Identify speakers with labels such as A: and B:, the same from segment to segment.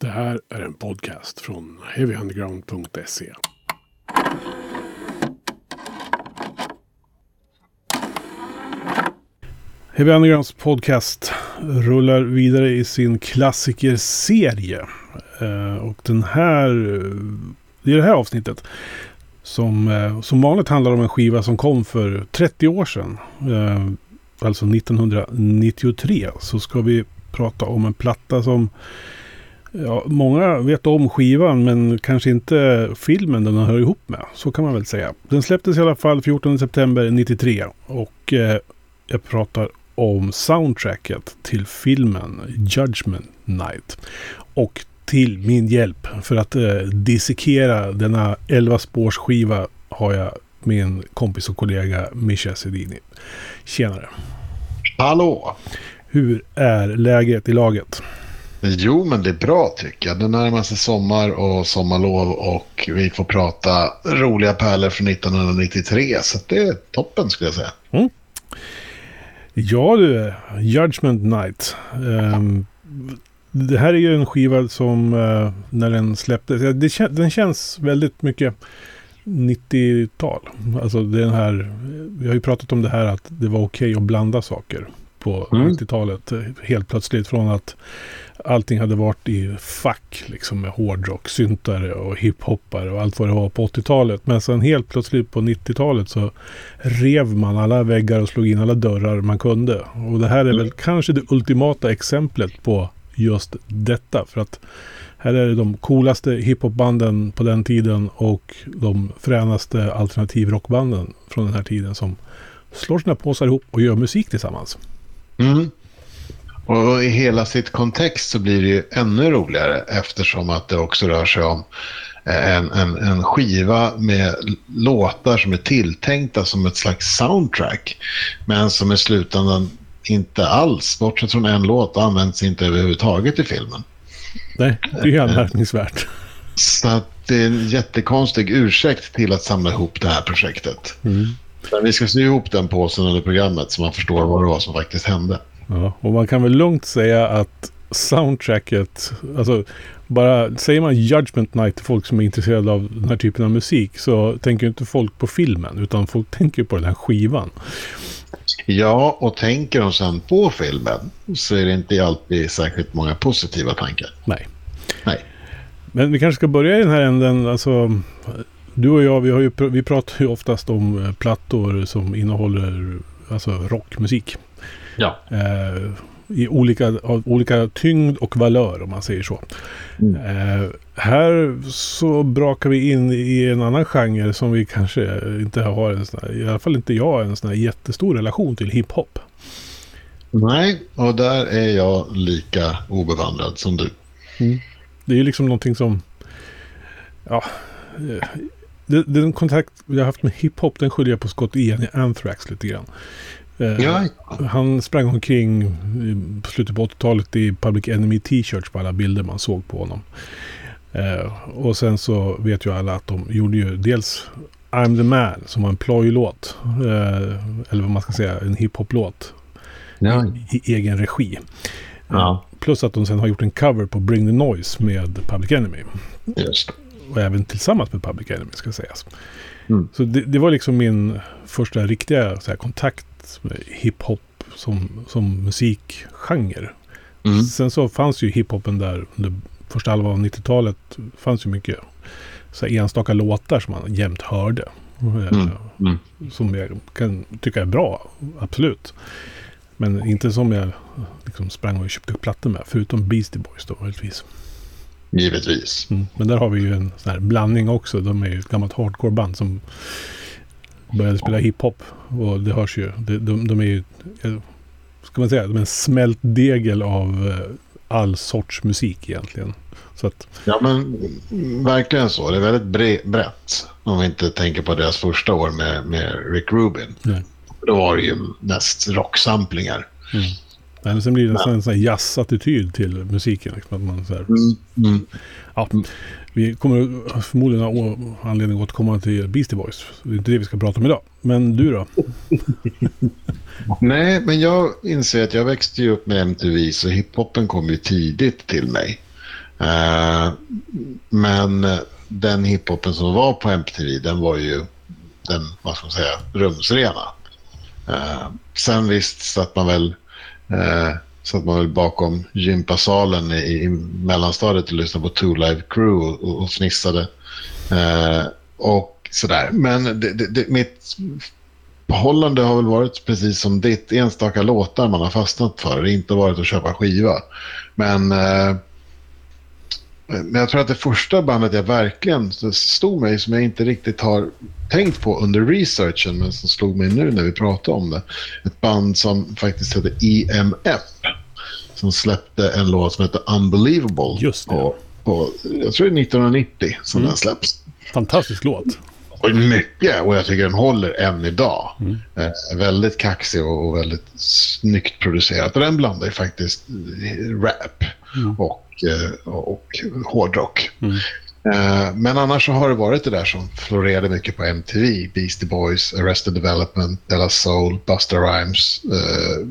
A: Det här är en podcast från heavyunderground.se. Heavy Undergrounds podcast rullar vidare i sin klassikerserie. Eh, och den här, i det här avsnittet som eh, som vanligt handlar om en skiva som kom för 30 år sedan. Eh, alltså 1993 så ska vi prata om en platta som Ja, många vet om skivan men kanske inte filmen den hör ihop med. Så kan man väl säga. Den släpptes i alla fall 14 september 93 och eh, jag pratar om soundtracket till filmen Judgment Night. Och till min hjälp för att eh, dissekera denna 11 spårsskiva har jag min kompis och kollega Mischa Sedini. Tjenare!
B: Hallå!
A: Hur är läget i laget?
B: Jo, men det är bra tycker jag. Det närmar sig sommar och sommarlov och vi får prata roliga pärlor från 1993. Så det är toppen skulle jag säga. Mm.
A: Ja du, Judgment Night. Um, det här är ju en skiva som uh, när den släpptes, det, den känns väldigt mycket 90-tal. Alltså den här, vi har ju pratat om det här att det var okej okay att blanda saker på mm. 90-talet. Helt plötsligt från att allting hade varit i fack liksom med hårdrock, syntare och hiphoppare och allt vad det var på 80-talet. Men sen helt plötsligt på 90-talet så rev man alla väggar och slog in alla dörrar man kunde. Och det här är väl kanske det ultimata exemplet på just detta. För att här är det de coolaste hiphopbanden på den tiden och de fränaste alternativrockbanden från den här tiden som slår sina påsar ihop och gör musik tillsammans.
B: Mm. Och i hela sitt kontext så blir det ju ännu roligare eftersom att det också rör sig om en, en, en skiva med låtar som är tilltänkta som ett slags soundtrack. Men som i slutändan inte alls, bortsett från en låt, används inte överhuvudtaget i filmen.
A: Nej, det är anmärkningsvärt.
B: Så att det är en jättekonstig ursäkt till att samla ihop det här projektet. Mm. Men vi ska sy ihop den påsen under programmet så man förstår vad det var som faktiskt hände.
A: Ja, och man kan väl lugnt säga att soundtracket, alltså bara säger man Judgment Night till folk som är intresserade av den här typen av musik så tänker inte folk på filmen utan folk tänker på den här skivan.
B: Ja, och tänker de sen på filmen så är det inte alltid särskilt många positiva tankar.
A: Nej.
B: Nej.
A: Men vi kanske ska börja i den här änden. Alltså, du och jag, vi, har ju, vi pratar ju oftast om eh, plattor som innehåller alltså, rockmusik.
B: Ja.
A: Eh, I olika, av olika tyngd och valör om man säger så. Mm. Eh, här så brakar vi in i en annan genre som vi kanske inte har en sån här, i alla fall inte jag, en sån här jättestor relation till hiphop.
B: Nej, och där är jag lika obevandrad som du.
A: Mm. Det är ju liksom någonting som, ja, eh, den kontakt jag har haft med hiphop den skyller jag på Scott Ian i Anthrax lite grann.
B: Eh, ja.
A: Han sprang omkring på slutet på 80-talet i Public Enemy T-shirts på alla bilder man såg på honom. Eh, och sen så vet ju alla att de gjorde ju dels I'm the Man som var en plojlåt. Eh, eller vad man ska säga, en hiphop-låt. Ja. I, I, egen regi. Ja. Plus att de sen har gjort en cover på Bring the Noise med Public Enemy.
B: Just
A: Och även tillsammans med Public Enemy ska sägas. Mm. Så det, det, var liksom min första riktiga här, kontakt hiphop som, som musikgenre. Mm. Sen så fanns ju hiphopen där under första halvan av 90-talet. fanns ju mycket så enstaka låtar som man jämt hörde. Eh, mm. Mm. Som jag kan tycka är bra, absolut. Men inte som jag liksom sprang och köpte plattor med. Förutom Beastie Boys då, möjligtvis.
B: Givetvis.
A: Mm. Men där har vi ju en sån här blandning också. De är ju ett gammalt hardcore-band som började spela hiphop. Och det hörs ju. De, de, de är ju, ska man säga, de är en smält degel av eh, all sorts musik egentligen. Så att,
B: ja men verkligen så. Det är väldigt bre brett. Om vi inte tänker på deras första år med, med Rick Rubin. Nej. Då var det ju mest rocksamplingar.
A: Mm. Men sen blir det en sån här jazzattityd till musiken. Liksom, att man så här, mm, mm. Ja, vi kommer förmodligen ha anledning att återkomma till Beastie Boys. Det är inte det vi ska prata om idag. Men du då?
B: Nej, men jag inser att jag växte ju upp med MTV så hiphopen kom ju tidigt till mig. Eh, men den hiphopen som var på MTV, den var ju den, vad ska man säga, rumsrena. Eh, sen visst satt man väl eh, att man väl bakom gympasalen i, i mellanstadiet och lyssnade på Two Live Crew och, och fnissade. Eh, och sådär. Men det, det, det, mitt förhållande har väl varit precis som ditt. Enstaka låtar man har fastnat för. Det har inte varit att köpa skiva. Men, eh, men jag tror att det första bandet jag verkligen stod mig som jag inte riktigt har tänkt på under researchen men som slog mig nu när vi pratade om det. Ett band som faktiskt heter EMF. Som släppte en låt som heter Unbelievable.
A: Just det.
B: På, på, jag tror det är 1990 som mm. den släpps.
A: Fantastisk låt.
B: Och mycket, och jag tycker den håller än idag. Mm. Eh, väldigt kaxig och, och, väldigt snyggt producerat. Och den blandar ju faktiskt eh, rap mm. och, eh, och hårdrock. Mm. Eh, men annars så har det varit det där som florerade mycket på MTV. Beastie Boys, Arrested Development, Della Soul, Busta Rhymes. Eh,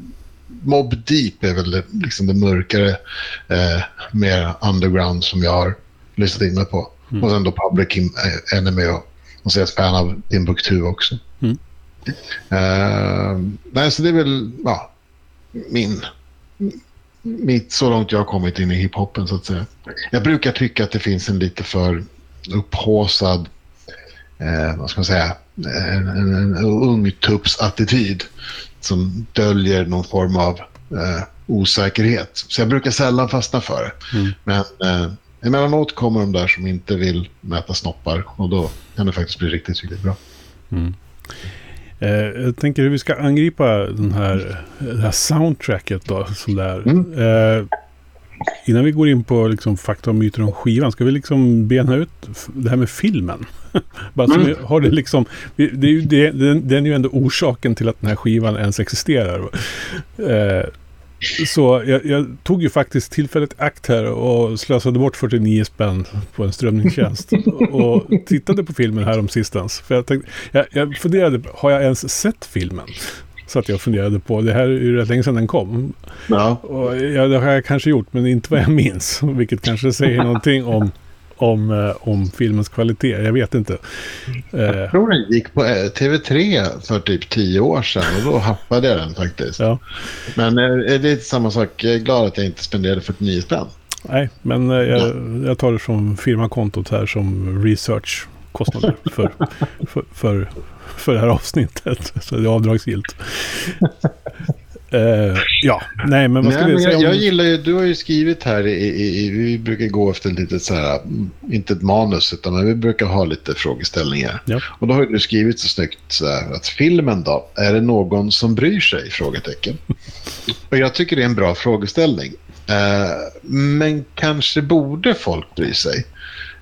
B: Mob Deep är väl det, liksom det mörkare, eh, mer underground som jag har lyssnat in mig på. Mm. Och sen då Public eh, Enemy och, och så är jag ett fan av Timbuktu också. Mm. Uh, nej, så det är väl ja, min, mitt, så långt jag har kommit in i hiphopen så att säga. Jag brukar tycka att det finns en lite för upphåsad, eh, vad ska man säga, en, en, en ungtupps-attityd som döljer någon form av eh, osäkerhet. Så jag brukar sällan fastna för det. Mm. Men eh, emellanåt kommer de där som inte vill mäta snoppar och då kan det faktiskt bli riktigt, riktigt bra. Mm.
A: Eh, jag tänker hur vi ska angripa den här, det här soundtracket då, som det är. Mm. Eh, innan vi går in på liksom, fakta och myter om skivan, ska vi liksom bena ut det här med filmen? Bara mm. har det liksom, det är ju det, den, den, är ju ändå orsaken till att den här skivan ens existerar. Så jag, jag, tog ju faktiskt tillfället akt här och slösade bort 49 spänn på en strömningstjänst. och tittade på filmen här om sistens. För jag, tänkte, jag, jag funderade, har jag ens sett filmen? Så att jag funderade på, det här är ju rätt länge sedan den kom. Ja. Och ja, det har jag kanske gjort, men inte vad jag minns. Vilket kanske säger någonting om om, eh, om filmens kvalitet. Jag vet inte.
B: Jag eh, tror den gick på eh, TV3 för typ tio år sedan och då happade jag den faktiskt. Ja. Men är det samma sak? Jag är glad att jag inte spenderade 49 spänn.
A: Nej, men jag, jag tar det från firmakontot här som researchkostnader för, för, för, för det här avsnittet. Så det är avdragsgillt. Uh, ja, nej men vad ska
B: nej,
A: vi säga
B: om... Jag gillar ju, du har ju skrivit här, i, i, i, vi brukar gå efter lite så här, inte ett manus, utan men vi brukar ha lite frågeställningar. Ja. Och då har du skrivit så snyggt så här, att filmen då, är det någon som bryr sig? Frågetecken. Och jag tycker det är en bra frågeställning. Uh, men kanske borde folk bry sig.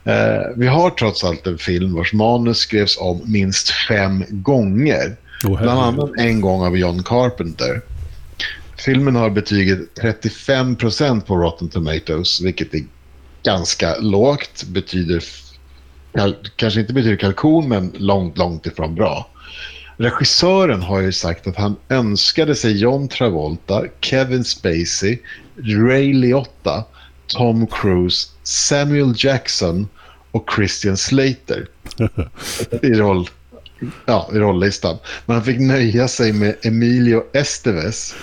B: Uh, vi har trots allt en film vars manus skrevs om minst fem gånger. Oh, Bland annat en gång av John Carpenter. Filmen har betyget 35% på Rotten Tomatoes, vilket är ganska lågt. Betyder, kanske inte betyder kalkon, men långt, långt ifrån bra. Regissören har ju sagt att han önskade sig John Travolta, Kevin Spacey, Ray Liotta, Tom Cruise, Samuel Jackson och Christian Slater i, roll, ja, i rolllistan. Men han fick nöja sig med Emilio Estevez,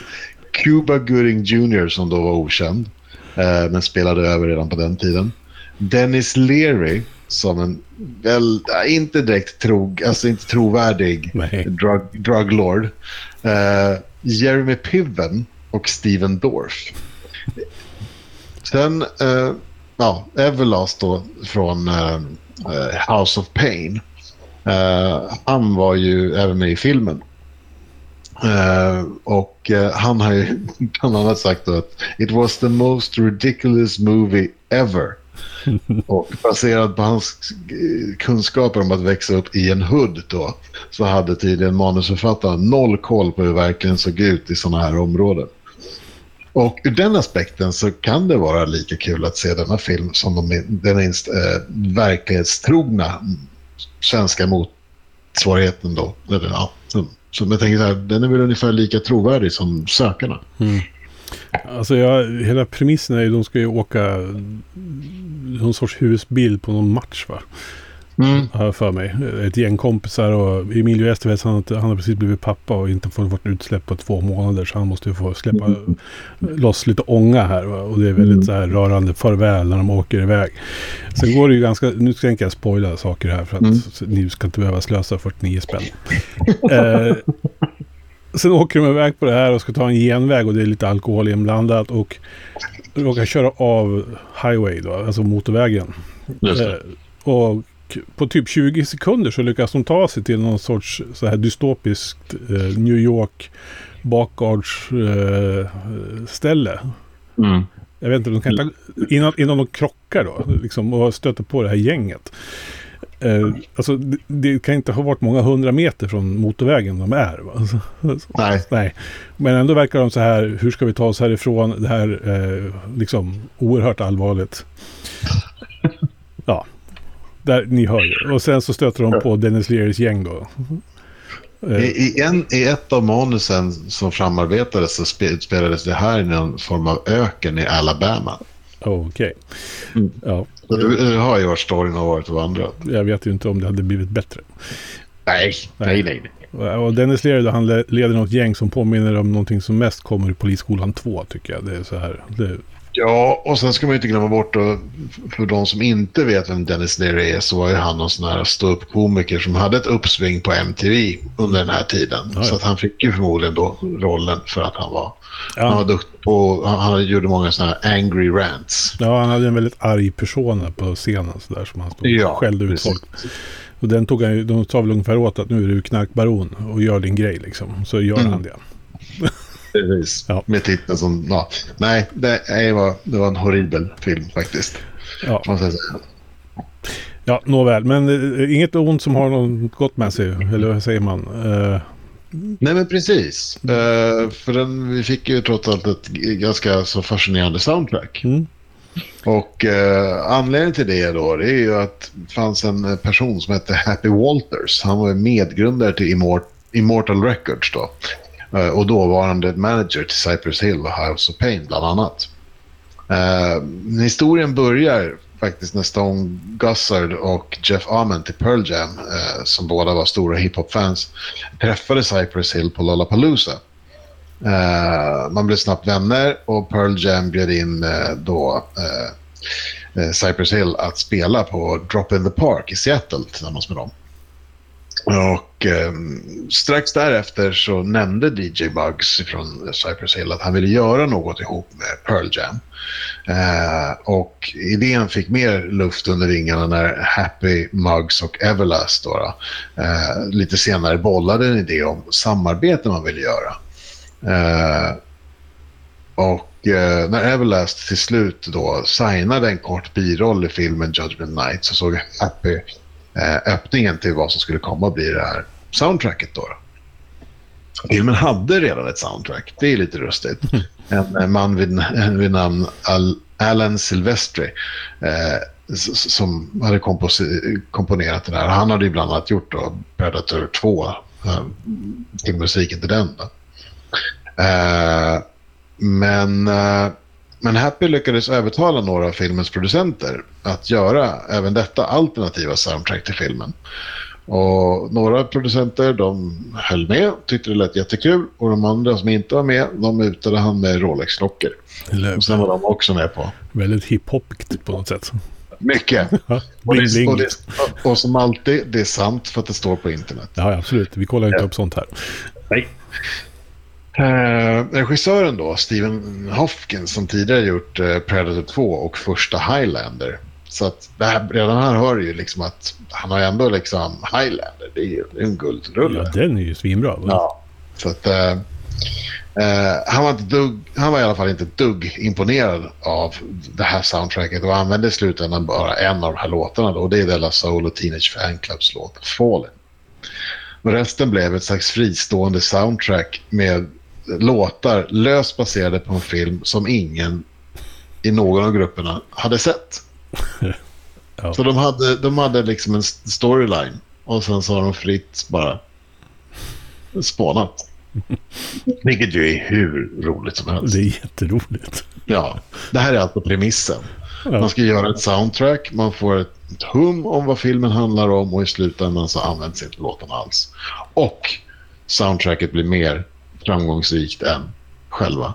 B: Cuba Gooding Jr. som då var okänd, eh, men spelade över redan på den tiden. Dennis Leary som en väl, inte direkt trog, alltså inte trovärdig drug, druglord. Eh, Jeremy Piven och Steven Dorff. Sen, eh, ja, Everlast då från eh, eh, House of Pain. Eh, han var ju även med i filmen. Uh, och uh, han har ju bland annat sagt att it was the most ridiculous movie ever. och baserat på hans kunskaper om att växa upp i en hood då så hade tydligen manusförfattaren noll koll på hur det verkligen såg ut i sådana här områden. Och ur den aspekten så kan det vara lika kul att se denna film som de, den minst eh, verklighetstrogna svenska motsvarigheten då. Eller, ja, så jag tänker så här, den är väl ungefär lika trovärdig som sökarna. Mm.
A: Alltså jag, hela premissen är ju de ska ju åka någon sorts husbil på någon match va?
B: Mm.
A: Har jag för mig. Ett gäng kompisar och Emilio Estevez han, han har precis blivit pappa och inte fått vårt utsläpp på två månader. Så han måste ju få släppa
B: Mm.
A: loss lite ånga här. Va? Och det är väldigt så här rörande farväl när de åker iväg. Sen går det ju ganska, nu ska jag inte spoila saker här för att
B: Mm.
A: ni ska inte behöva slösa 49 spänn. eh, sen åker de iväg på det här och ska ta en genväg och det är lite alkohol inblandat och råkar köra av highway då, alltså motorvägen. Eh, och på typ 20 sekunder så lyckas de ta sig till någon sorts så här dystopiskt eh, New York bakgårdsställe. Eh, ställe.
B: Mm.
A: Jag vet inte, de kan inte, innan, innan de krockar då liksom, och stöter på det här gänget. Eh, alltså det, det kan inte ha varit många hundra meter från motorvägen de är. Va? Alltså, alltså,
B: Nej.
A: nej. Men ändå verkar de så här, hur ska vi ta oss härifrån? Det här eh, liksom oerhört allvarligt. Ja, där ni hör ju. Och sen så stöter de på Dennis Learys gäng då.
B: I,
A: Eh,
B: i, en, I ett av manusen som framarbetades så spe- spelades det här i någon form av öken i Alabama.
A: Okej.
B: Mm.
A: Ja,
B: Du, du har ju varit storyn har varit och vandrat.
A: jag vet ju inte om det hade blivit bättre.
B: Nej, nej, nej. nej.
A: Och Dennis Leary han le- leder något gäng som påminner om någonting som mest kommer i Polisskolan 2 tycker jag. Det är så här. Det,
B: Ja, och sen ska man ju inte glömma bort då, för de som inte vet vem Dennis Leary är så var ju han någon sån här ståuppkomiker som hade ett uppsving på MTV under den här tiden.
A: Ja, ja.
B: Så att han fick ju förmodligen då rollen för att han var, han var
A: ja,
B: duktig på, han, han gjorde många såna här angry rants.
A: ja, han hade en väldigt arg persona på scenen så där som han stod och skällde ut
B: precis.
A: folk. Och den tog han ju, de sa väl ungefär åt att nu är du knarkbaron och gör din grej liksom. Så gör
B: Mm.
A: han det.
B: Precis.
A: Ja.
B: Med titeln som, ja. Nej, det, var, det var en horribel film faktiskt.
A: Ja, ja nåväl. Men eh, inget ont som har något gott med sig. Eller vad säger man? Eh,
B: Nej men precis. Eh, för den, vi fick ju trots allt ett ganska så fascinerande soundtrack.
A: mm.
B: Och eh, anledningen till det då det är ju att det fanns en person som hette Happy Walters. Han var medgrundare till Immort- Immortal Records då. Eh, och dåvarande manager till Cypress Hill och House of Pain bland annat. Eh, historien börjar faktiskt när Stone Gossard och Jeff Ament till Pearl Jam, eh, som båda var stora hiphop-fans, träffade Cypress Hill på Lollapalooza. Eh, man blev snabbt vänner och Pearl Jam bjöd in eh, då eh, eh Cypress Hill att spela på Drop in the Park i Seattle tillsammans med dem. Och eh, strax därefter så nämnde DJ Bugs från Cypress Hill att han ville göra något ihop med Pearl Jam. Eh, och idén fick mer luft under vingarna när Happy, Muggs och Everlast då, då, eh, lite senare bollade en idé om samarbete man ville göra. Eh, och eh, när Everlast till slut då signade en kort biroll i filmen Judgment Night så såg Happy eh, öppningen till vad som skulle komma att bli det här soundtracket. Då. Filmen hade redan ett soundtrack. Det är lite rustigt. En eh, man vid, vid namn Al, Alan Silvestri eh, som hade komponerat det där. Han hade ju bland annat gjort då Predator 2, eh, till musiken till den. Eh, men, eh, men Happy lyckades övertala några av filmens producenter att göra även detta alternativa soundtrack till filmen. Och några producenter de höll med, tyckte det lät jättekul och de andra som inte var med, de mutade han med Rolex-klockor. Och sen var de också med på.
A: väldigt hiphopigt på något sätt.
B: Mycket. Och, det, och, det, och som alltid, det är sant för att det står på internet.
A: Ja, absolut. Vi kollar inte
B: Ja.
A: upp sånt här.
B: Nej. Eh, regissören då, Stephen Hopkins, som tidigare gjort eh, Predator 2 och första Highlander. Så att det här, redan här hör du ju liksom att han har ändå liksom Highlander, det är ju en guldrulle.
A: Ja, den är ju svinbra. va?
B: Ja. Så att, eh, eh, han, var inte dugg, han var i alla fall inte dugg imponerad av det här soundtracket och använde i slutändan bara en av de här låtarna. Då, och det är Della Soul och Teenage Fanclubs låt Fallen. Och resten blev ett slags fristående soundtrack med låtar löst baserade på en film som ingen i någon av grupperna hade sett.
A: Ja.
B: Så de hade, de hade liksom en storyline och sen så har de fritt bara spånat. Vilket ju är hur roligt som helst.
A: Det är jätteroligt.
B: Ja, det här är alltså premissen.
A: Ja.
B: Man ska göra ett soundtrack, man får ett hum om vad filmen handlar om och i slutändan så används inte låten alls. Och soundtracket blir mer framgångsrikt än själva.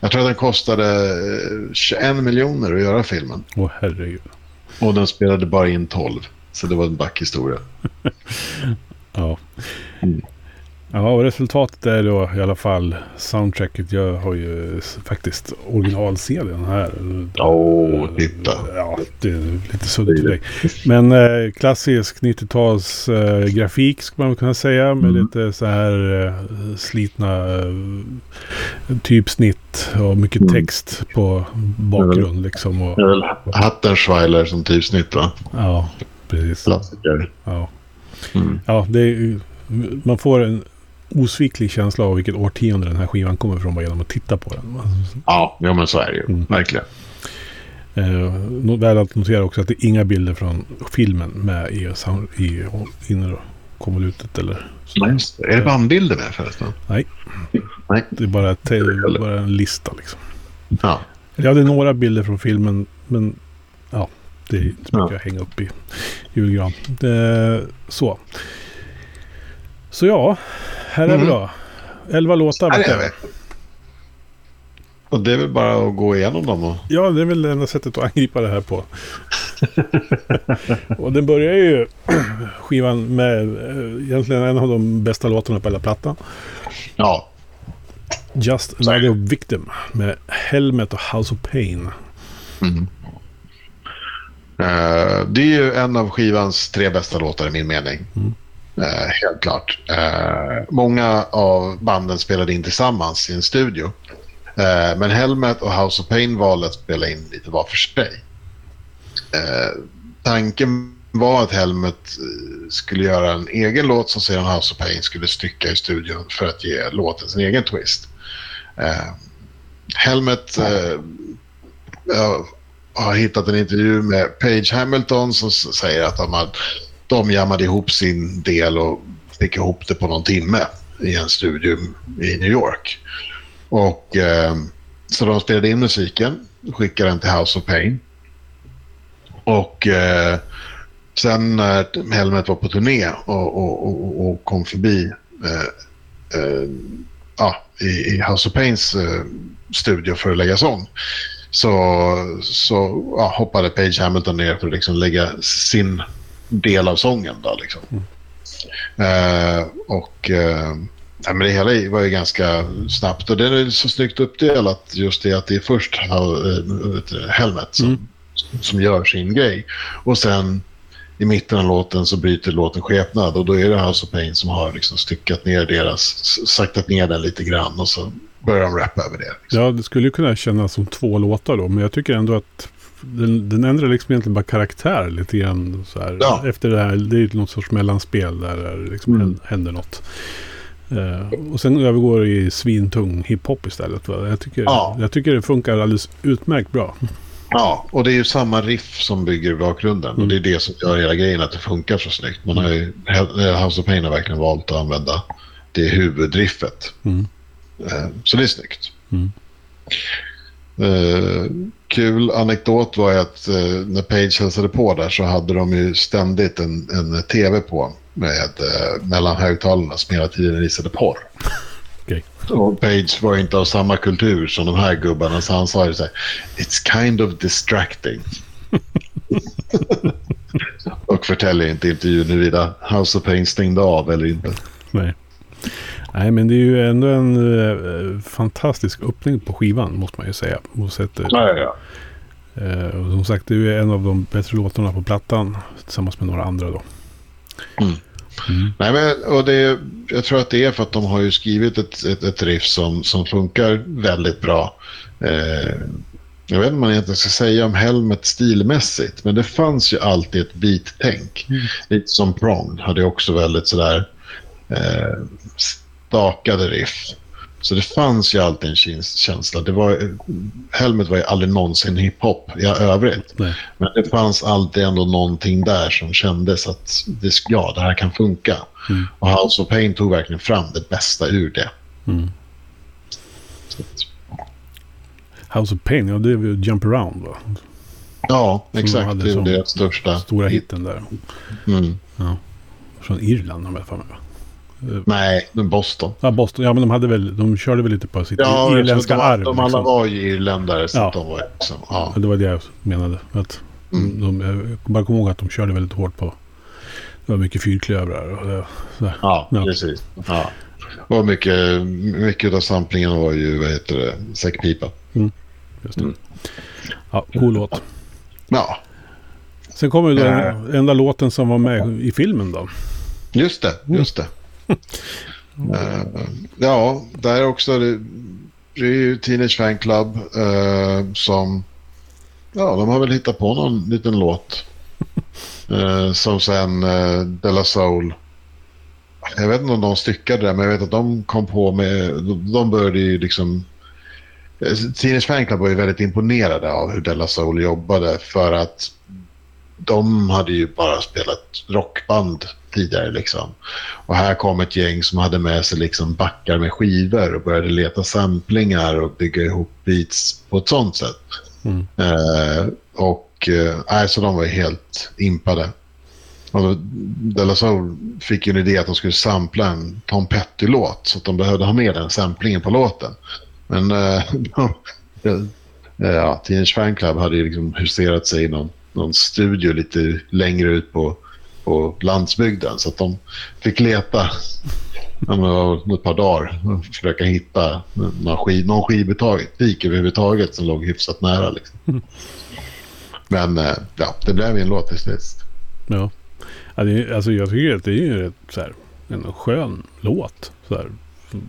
B: Jag tror att den kostade eh, 21 miljoner att göra filmen.
A: Åh herregud.
B: Och den spelade bara in 12. Så det var en backhistoria.
A: Ja.
B: Mm.
A: Ja, och resultatet är då i alla fall soundtracket. Jag har ju faktiskt original-CDn här.
B: Åh, titta.
A: Ja, det är lite suddigt för dig. Men eh, klassisk 90-tals eh, grafik skulle man kunna säga. Med
B: Mm.
A: lite så här eh, slitna eh, typsnitt och mycket
B: Mm.
A: text på bakgrund liksom. Och,
B: väl Hattenschweiler som typsnitt va?
A: ja, precis.
B: Klassiker.
A: Ja.
B: Mm.
A: Ja, det är, man får en osviklig känsla av vilket årtionde den här skivan kommer ifrån bara genom att titta på den.
B: Ja, ja, men så är det ju.
A: Mm.
B: Verkligen.
A: Eh, väl att notera också att det är inga bilder från filmen med i, i inre konvolutet eller så.
B: Nej. Är det bandbilder med förresten?
A: Nej.
B: Nej.
A: Det är bara, bara en lista liksom.
B: Ja.
A: Jag hade några bilder från filmen men ja, det är inte så
B: Ja.
A: mycket att hänga upp i julgran. Det, så. Så ja, här är vi
B: Mm.
A: då. Elva låtar.
B: Här är vi. Och det är väl bara att gå igenom dem och...
A: Ja, det är väl det enda sättet att angripa det här på. och den börjar ju skivan med eh, egentligen en av de bästa låtarna på hela plattan.
B: Ja.
A: Just. Another Victim med Helmet och House of Pain.
B: Mm. Eh, det är ju en av skivans tre bästa låtar i min mening.
A: Mm.
B: Eh, helt klart. Eh, många av banden spelade in tillsammans i en studio. Eh, men Helmet och House of Pain valde att spela in lite var för sig. Eh, tanken var att Helmet eh, skulle göra en egen låt som sedan House of Pain skulle stycka i studion för att ge låten sin egen twist. Eh, Helmet eh, jag har hittat en intervju med Page Hamilton som säger att de, har, de jammade ihop sin del och fick ihop det på någon timme i en studio i New York. Och, eh, så de spelade in musiken, skickade den till House of Pain. Och eh, sen när Helmet var på turné och, och, och, och kom förbi eh, eh, ja, i, i House of Pains eh, studio för att lägga sång så, så ja, hoppade Page Hamilton ner för att liksom lägga sin del av sången. Då, liksom. Eh, och eh, ja, men det hela var ju ganska snabbt och det är så snyggt uppdelat just det att det är först eh, Helmet som,
A: Mm.
B: som gör sin grej och sen i mitten av låten så bryter låten skepnad och då är det House of Pain som har liksom styckat ner deras, saktat ner den lite grann och så börjar de rappa över det. Liksom.
A: Ja, det skulle ju kunna kännas som två låtar då. Men jag tycker ändå att den, den ändrar liksom egentligen bara karaktär lite grann. Så här.
B: Ja.
A: Efter det här, det är ju något sorts mellanspel där det liksom
B: Mm.
A: hän- händer något. Eh, och sen övergår det i svintung hiphop istället. Va? Jag, tycker,
B: Ja.
A: jag tycker det funkar alldeles utmärkt bra.
B: Ja, och det är ju samma riff som bygger bakgrunden. Och det är det som gör hela grejen att det funkar så snyggt. Man har ju, House of Pain har verkligen valt att använda det huvudriffet.
A: Mm.
B: Eh, Så det är snyggt.
A: Mm.
B: Eh, kul anekdot var ju att eh, när Page hälsade på där så hade de ju ständigt en, en tv på med eh, mellan högtalarna som hela tiden visade porr.
A: Okej.
B: Och Page var ju inte av samma kultur som de här gubbarna så han sa ju så här It's kind of distracting. och förtäljer inte i intervjun huruvida House of Pain stängde av eller inte.
A: Nej. Nej, men det är ju ändå en eh, fantastisk öppning på skivan måste man ju säga. Oavsett, eh,
B: Ja, ja, ja.
A: eh, och som sagt, det är ju en av de bättre låtarna på plattan. Tillsammans med några andra då.
B: Mm.
A: Mm.
B: Nej, men, och det, jag tror att det är för att de har ju skrivit ett, ett, ett riff som, som funkar väldigt bra. Eh, jag vet inte vad man egentligen ska säga om Helmet stilmässigt, men det fanns ju alltid ett beat-tänk.
A: Mm.
B: Lite som Prong hade också väldigt sådär eh, stakade riff. Så det fanns ju alltid en känsla. Det var, Helmet var ju aldrig någonsin hiphop i övrigt.
A: Nej.
B: Men det fanns alltid ändå någonting där som kändes att det, ja, det här kan funka.
A: Mm.
B: Och House of Pain tog verkligen fram det bästa ur det.
A: Mm. House of Pain, ja det är väl Jump Around va?
B: ja,
A: Som
B: exakt. Det är deras största.
A: Stora hitten där.
B: Mm.
A: Från Irland har jag för mig va?
B: Nej, Boston.
A: Ja, Boston. Ja, men de hade väl, de körde väl lite på sitt
B: Ja,
A: irländska
B: de,
A: arv.
B: de alla
A: liksom.
B: var ju irländare. Så
A: Ja.
B: de var liksom, ja.
A: Ja, Det var det jag menade. Att
B: Mm.
A: de, jag bara kommer ihåg att de körde väldigt hårt på... Det var mycket fyrklövrar och det, sådär.
B: Ja,
A: Ja.
B: precis. Ja. Och mycket, mycket av samplingen var ju, vad heter det, säckpipa.
A: Just det.
B: Mm.
A: Ja, cool låt.
B: Ja,
A: Sen kommer ju
B: Äh.
A: den enda låten som var med i filmen då.
B: just det. Just det. Eh, ja, där också. Det, det är ju Teenage Fan Club eh, som... Ja, de har väl hittat på någon liten låt. Eh, som sen uh, Della Soul. Jag vet inte om de styckade det, men jag vet att de kom på med... De, de började ju liksom... Teenage Fan Club var ju väldigt imponerade av hur Della Soul jobbade för att de hade ju bara spelat rockband tidigare liksom. Och här kom ett gäng som hade med sig liksom backar med skivor och började leta samplingar och bygga ihop beats på ett sånt sätt.
A: Mm.
B: Eh, och eh, så de var helt impade. Och Della Soul fick ju en idé att de skulle sampla en Tom Petty-låt så att de behövde ha med den samplingen på låten. Men eh, eh, ja, Teenage Fan Club hade ju liksom huserat sig i någon, någon studio lite längre ut på, på landsbygden så att de fick leta ett par dagar och försöka hitta någon, skiv, någon skivbutik överhuvudtaget som låg hyfsat nära. Liksom. Men eh, ja, det blev ju en låt till sist.
A: Ja. ja det är, alltså jag tycker att det är ju rätt så här, en skön låt. Så här, som,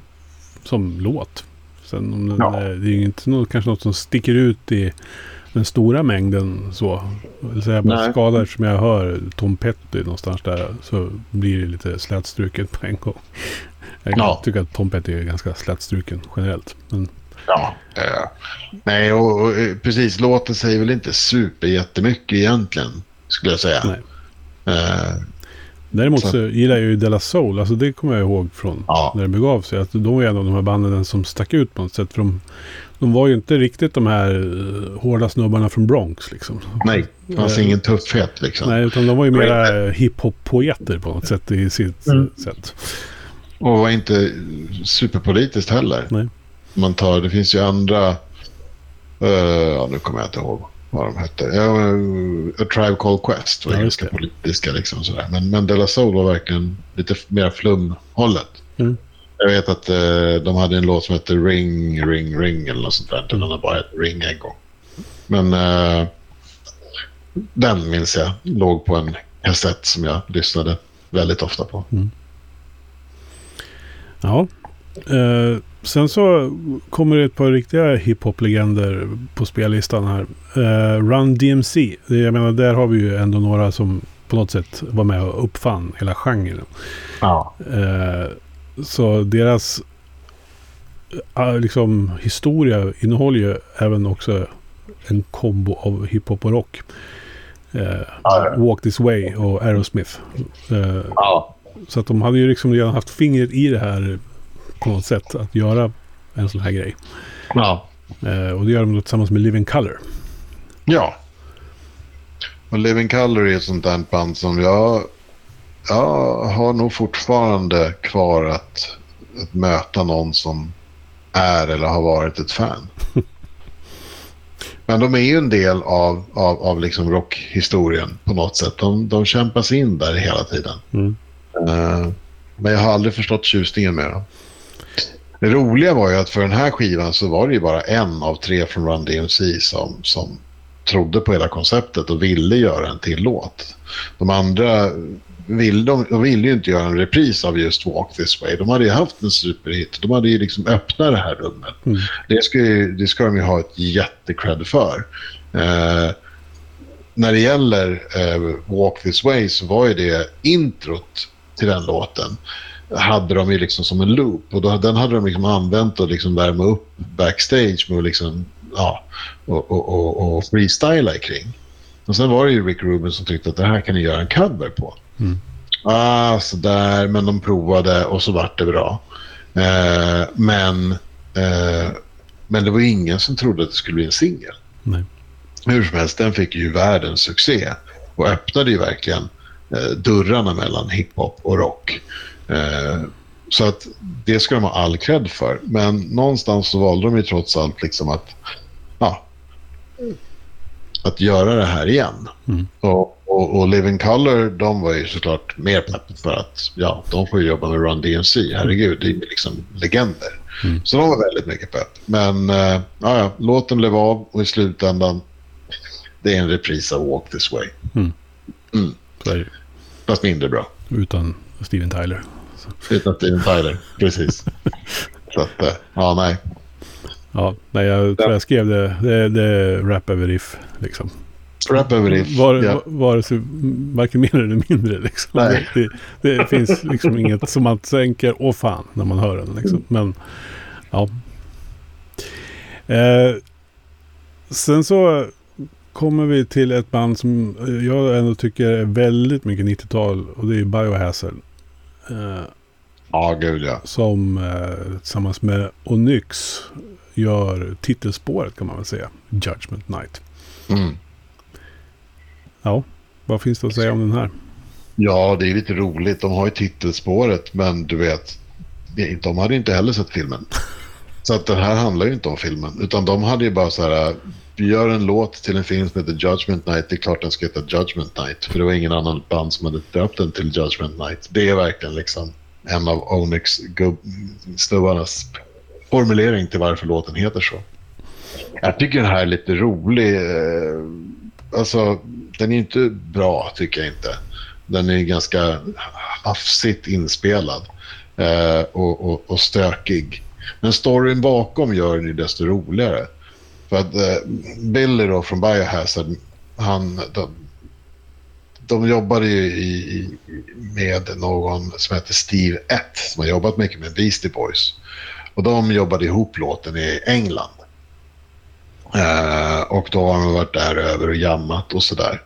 A: som låt. Sen om den,
B: Ja.
A: är- det är ju inte något, kanske något som sticker ut i den stora mängden så. Eller säga bara
B: Nej.
A: skadar som jag hör Tom Petty någonstans där så blir det lite slätstruket på en gång. Jag
B: Ja.
A: tycker att Tom Petty är ganska slätstruken generellt. Men
B: Ja. Eh, nej, och, och precis. Låten säger väl inte super jättemycket egentligen, skulle jag säga.
A: Nej.
B: Eh,
A: Däremot
B: Så-
A: så gillar jag ju Della Soul. Alltså det kommer jag ihåg från
B: Ja.
A: när det begav sig. Att de var en av de här banden som stack ut på något sätt. För de, de var ju inte riktigt de här uh, hårda snubbarna från Bronx liksom.
B: nej, det fanns
A: Eh,
B: ingen tuffhet liksom.
A: Nej, utan de var ju mera eh, hiphop-poeter på något sätt i sitt
B: Mm.
A: eh, sätt.
B: Och var inte superpolitiskt heller.
A: Nej.
B: Man tar, det finns ju andra... eh, ja, nu kommer jag inte ihåg vad de hette. Ja, A Tribe Called Quest var
A: Ja,
B: ganska
A: det.
B: politiska. Liksom, sådär. Men, men De La Soul var verkligen lite mer flumhållet.
A: Mm.
B: Jag vet att eh, de hade en låt som hette Ring, Ring, Ring eller något sånt där. Den har bara hette Ring en gång. Men eh, den minns jag låg på en kassett som jag lyssnade väldigt ofta på.
A: Ja. Eh, sen så kommer det ett par riktiga hiphop-legender på spellistan här. Eh, Run DMC. Jag menar, där har vi ju ändå några som på något sätt var med och uppfann hela genren.
B: Ja.
A: Så deras eh, liksom, historia innehåller ju även också en kombo av hiphop och rock. Eh,
B: Ja.
A: Walk This Way och Aerosmith. Eh,
B: ja.
A: så att de hade ju liksom redan haft fingret i det här på något sätt. Att göra en sån här grej.
B: ja.
A: Eh, och det gör de tillsammans med Living Color.
B: Ja. Och Living Color är ett sånt där band som jag, jag har nog fortfarande kvar att, att möta någon som är eller har varit ett fan. Men de är ju en del av, av, av liksom rockhistorien på något sätt. De, de kämpas in där hela tiden.
A: Mm.
B: Eh, men jag har aldrig förstått tjusningen med dem. Det roliga var ju att för den här skivan så var det ju bara en av tre från Run DMC som, som trodde på hela konceptet och ville göra en till låt. De andra vill, de, de ville ju inte göra en repris av just Walk This Way. De hade ju haft en superhit. De hade ju liksom öppnat det här rummet.
A: Mm.
B: Det, ska ju, det ska de ju ha ett jättecred för. Eh, när det gäller eh, Walk This Way så var ju det introt till den låten hade de ju liksom som en loop. Och då, den hade de liksom använt att liksom värma upp backstage med att liksom, ja, och, och, och, och freestyla kring. Och sen var det ju Rick Rubin som tyckte att det här kan ni göra en cover på.
A: Mm.
B: Ah, sådär, men de provade och så vart det bra. Eh, men, eh, men det var ingen som trodde att det skulle bli en singel. Hur som helst, den fick ju världens succé och öppnade ju verkligen eh, dörrarna mellan hiphop och rock. Eh, så att det ska de ha all cred för. Men någonstans så valde de ju trots allt liksom att, ja, att göra det här igen.
A: Mm.
B: Och, och, och Living Color, de var ju såklart mer pepp för att ja, de får jobba med Run DMC. Herregud, det är ju liksom legender.
A: Mm.
B: Så de var väldigt mycket pepp. Men eh, ja, låten blev av och i slutändan, det är en repris av Walk This Way.
A: Mm.
B: Mm.
A: Så.
B: Fast mindre bra.
A: Utan Steven Tyler.
B: Utan Steven Tyler, precis. Så att, eh, ja, nej.
A: Ja, nej, jag tror jag skrev det. Det, det är rap över riff. Liksom.
B: Rap över riff.
A: Var,
B: ja.
A: Vare sig varken mer eller mindre. Liksom.
B: Nej.
A: Det, det, det finns liksom inget som man tänker, åh fan, när man hör den. Liksom. Men, ja. Eh, sen så kommer vi till ett band som jag ändå tycker är väldigt mycket 90-tal. Och det är Biohazard. Eh,
B: Ja, gud ja.
A: som eh, tillsammans med Onyx gör titelspåret kan man väl säga. Judgment Night.
B: Mm.
A: Ja, vad finns det att säga om den här?
B: Ja, det är lite roligt. De har ju titelspåret, men du vet, de hade inte heller sett filmen. Så att det här handlar ju inte om filmen, utan de hade ju bara så här, vi gör en låt till en film som heter Judgment Night, det är klart den ska heta Judgment Night, för det var ingen annan band som hade döpt den till Judgment Night. Det är verkligen liksom en av Onyx gubb- snubbarnas formulering till varför låten heter så. Jag tycker den här är lite rolig. Alltså, den är inte bra, tycker jag inte. Den är ganska hafsigt inspelad eh, och, och, och stökig. Men storyn bakom gör den ju desto roligare. För att eh, Billy då från Biohazard, han, de, de jobbade ju i, i, med någon som heter Steve Ett som har jobbat mycket med Beastie Boys. Och de jobbade ihop låten i England. Eh, och då har man varit där över och jammat och sådär.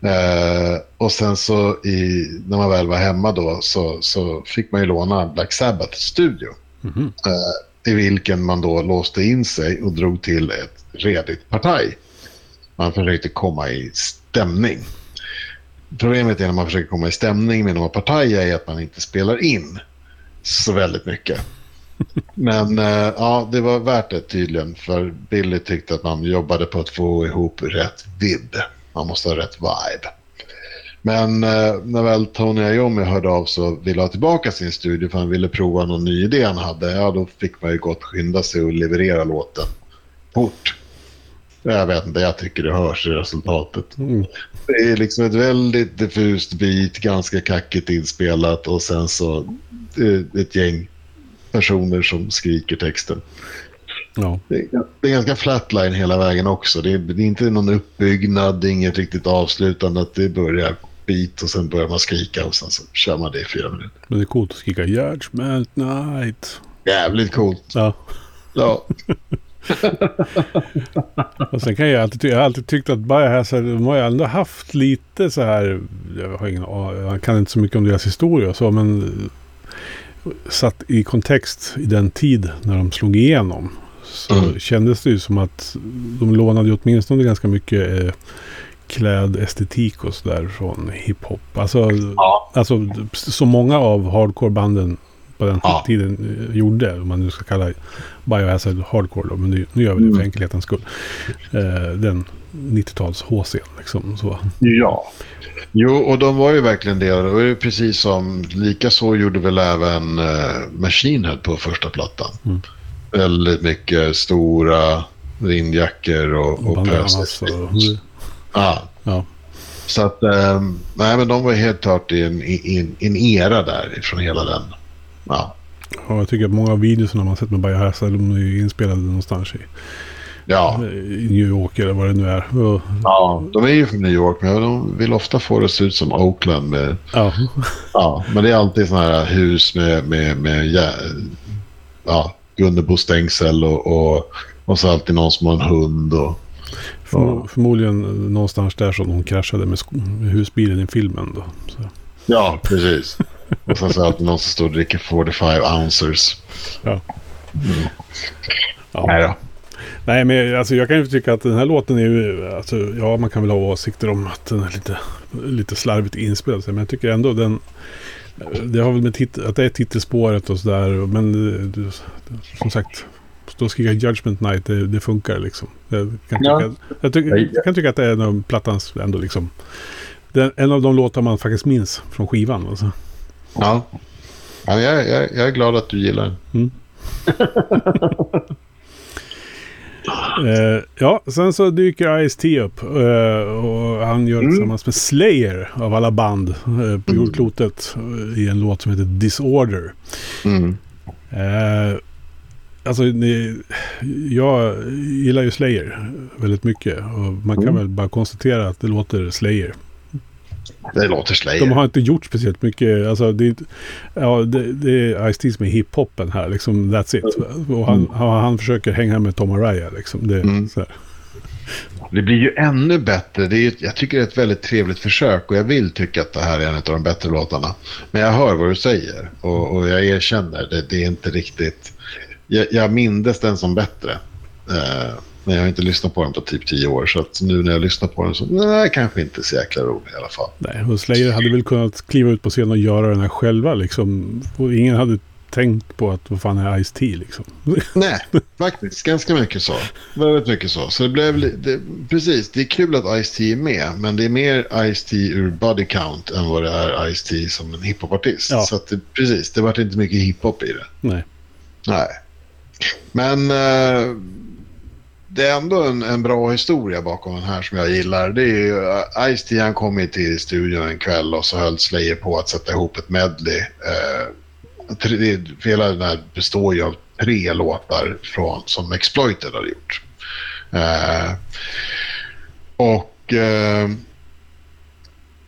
B: Eh, och sen så i, när man väl var hemma då så, så fick man ju låna Black Sabbath studio.
A: Mhm.
B: Eh, I vilken man då låste in sig och drog till ett redigt partaj. Man försökte komma i stämning. Problemet är när man försöker komma i stämning med några partier är att man inte spelar in så väldigt mycket. Men eh, ja, det var värt det tydligen. För Billy tyckte att man jobbade på att få ihop rätt vidd. Man måste ha rätt vibe. Men eh, när väl Tony Iommi hörde av sig och ville ha tillbaka sin studio för han ville prova någon ny idé han hade, ja då fick man ju gott skynda sig och leverera låten fort. Jag vet inte, jag tycker det hörs i resultatet.
A: Mm.
B: Det är liksom ett väldigt diffust beat, ganska kackigt inspelat och sen så eh, ett gäng personer som skriker texten.
A: Ja.
B: Det är, det är ganska flatline hela vägen också. Det är, det är inte någon uppbyggnad, det är inget riktigt avslutande. Att det börjar beat och sen börjar man skrika och sen så kör man det i fyra minuter.
A: Men det är coolt att skrika Judgment Night.
B: Jävligt coolt.
A: Ja.
B: Ja,
A: Och sen kan jag alltid, jag har alltid tyckt att Biohazard, de har ju ändå haft lite så här, jag har ingen jag kan inte så mycket om deras historia och så, men satt i kontext i den tid när de slog igenom. Så
B: Mm.
A: kändes det ju som att de lånade ju åtminstone ganska mycket eh, klädestetik och sådär från hiphop. Alltså,
B: Ja.
A: alltså så många av hardcore-banden på den
B: Ja.
A: tiden eh, gjorde, om man nu ska kalla Biohazard hardcore då, men nu, nu gör vi det för
B: Mm.
A: enkelhetens skull. Eh, den 90-tals HC liksom. Så.
B: Ja. Jo, och de var ju verkligen det. Det var ju precis som, lika så gjorde väl även uh, Machine Head på första plattan.
A: Mm.
B: Väldigt mycket stora vindjackor och, och pösar.
A: och...
B: Ja,
A: Ja.
B: så att, ehm, nej men de var helt klart i en, i en, en era där från hela den. Ja,
A: Ja, jag tycker att många av videorna man sett med Biohazard, de är ju inspelade någonstans i
B: Ja.
A: I New York eller vad det nu är. Och,
B: ja, de är ju från New York men de vill ofta få det att se ut som Oakland. Med,
A: ja.
B: ja, men det är alltid sådana här hus med, med, med ja, ja, Gunnebostängsel och, och, och så alltid någon som har en hund. Och,
A: Förmo- Förmodligen någonstans där som de kraschade med, med husbilen i filmen. Då. Så.
B: ja, precis. Och sen så är det alltid någon som står och dricker 45 ounces.
A: Ja. Ja.
B: Nej då.
A: Nej, men alltså, jag kan ju tycka att den här låten är ju... Alltså, ja, man kan väl ha åsikter om att den är lite, lite slarvigt inspelad. Men jag tycker ändå den... Det har väl med tit- att det är titelspåret och sådär. Men det, som sagt, stå och skrika Judgment Night, det, det funkar liksom. Jag kan, tycka,
B: Ja.
A: jag, tycker, jag kan tycka att det är en av plattans ändå liksom... Den, en av de låtar man faktiskt minns från skivan. Alltså.
B: Ja. ja jag, jag, jag är glad att du gillar den.
A: Eh, ja, sen så dyker Ice-T upp eh, och han gör det
B: Mm.
A: tillsammans med Slayer av alla band eh, på jordklotet eh, i en låt som heter Disorder.
B: Mm.
A: Eh, alltså, ni, jag gillar ju Slayer väldigt mycket och man kan
B: Mm.
A: väl bara konstatera att det låter Slayer.
B: Det låter Slayer.
A: De har inte gjort speciellt mycket. Alltså, det, är ja, det, det är Ice-T som är hiphopen här. Liksom, that's it. Och han, han, han försöker hänga med Tom Araya. Liksom. Det,
B: Mm. Det blir ju ännu bättre. Det är, jag tycker det är ett väldigt trevligt försök och jag vill tycka att det här är en av de bättre låtarna. Men jag hör vad du säger och, och jag erkänner det. Det är inte riktigt... Jag, jag mindes den som bättre. Eh, men jag har inte lyssnat på den på typ tio år. Så att nu när jag lyssnar på den så nej, kanske inte så jäkla rolig i alla fall.
A: Nej, och Slayer hade väl kunnat kliva ut på scen och göra den här själva liksom. Och ingen hade tänkt på att vad fan är Ice-T liksom.
B: Nej, faktiskt. Ganska mycket så. Väldigt mycket så. Så det blev det, Precis, det är kul att Ice-T är med. Men det är mer Ice-T ur body count än vad det är Ice-T som en hiphopartist.
A: Ja.
B: Så det, precis, det vart inte mycket hiphop i det.
A: Nej.
B: Nej. Men eh, det är ändå en, en bra historia bakom den här som jag gillar. Det är ju eh, Ice-T han kom in till studion en kväll och så höll Slayer på att sätta ihop ett medley. Eh, tre, det, hela den här består ju av tre låtar från, som Exploited har gjort. Eh, och... Eh,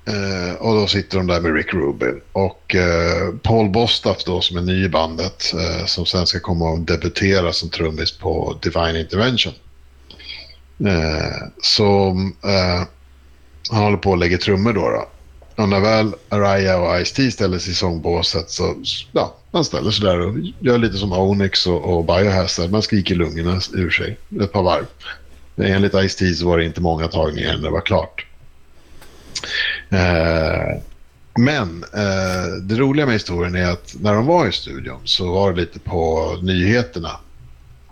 B: Eh, och då sitter de där med Rick Rubin. Och eh, Paul Bostaff då som är ny i bandet. Eh, som sen ska komma och debutera som trummis på Divine Intervention. Eh, så eh, han håller på att lägga trummor då. då. Och när väl Araya och Ice-T ställer sig i sångbåset så ja, man ställer sig där och gör lite som Onyx och, och Biohazard. Man skriker lungorna ur sig ett par varv. Enligt Ice-T så var det inte många tagningar när det var klart. Eh, men eh, det roliga med historien är att när de var i studion så var det lite på nyheterna.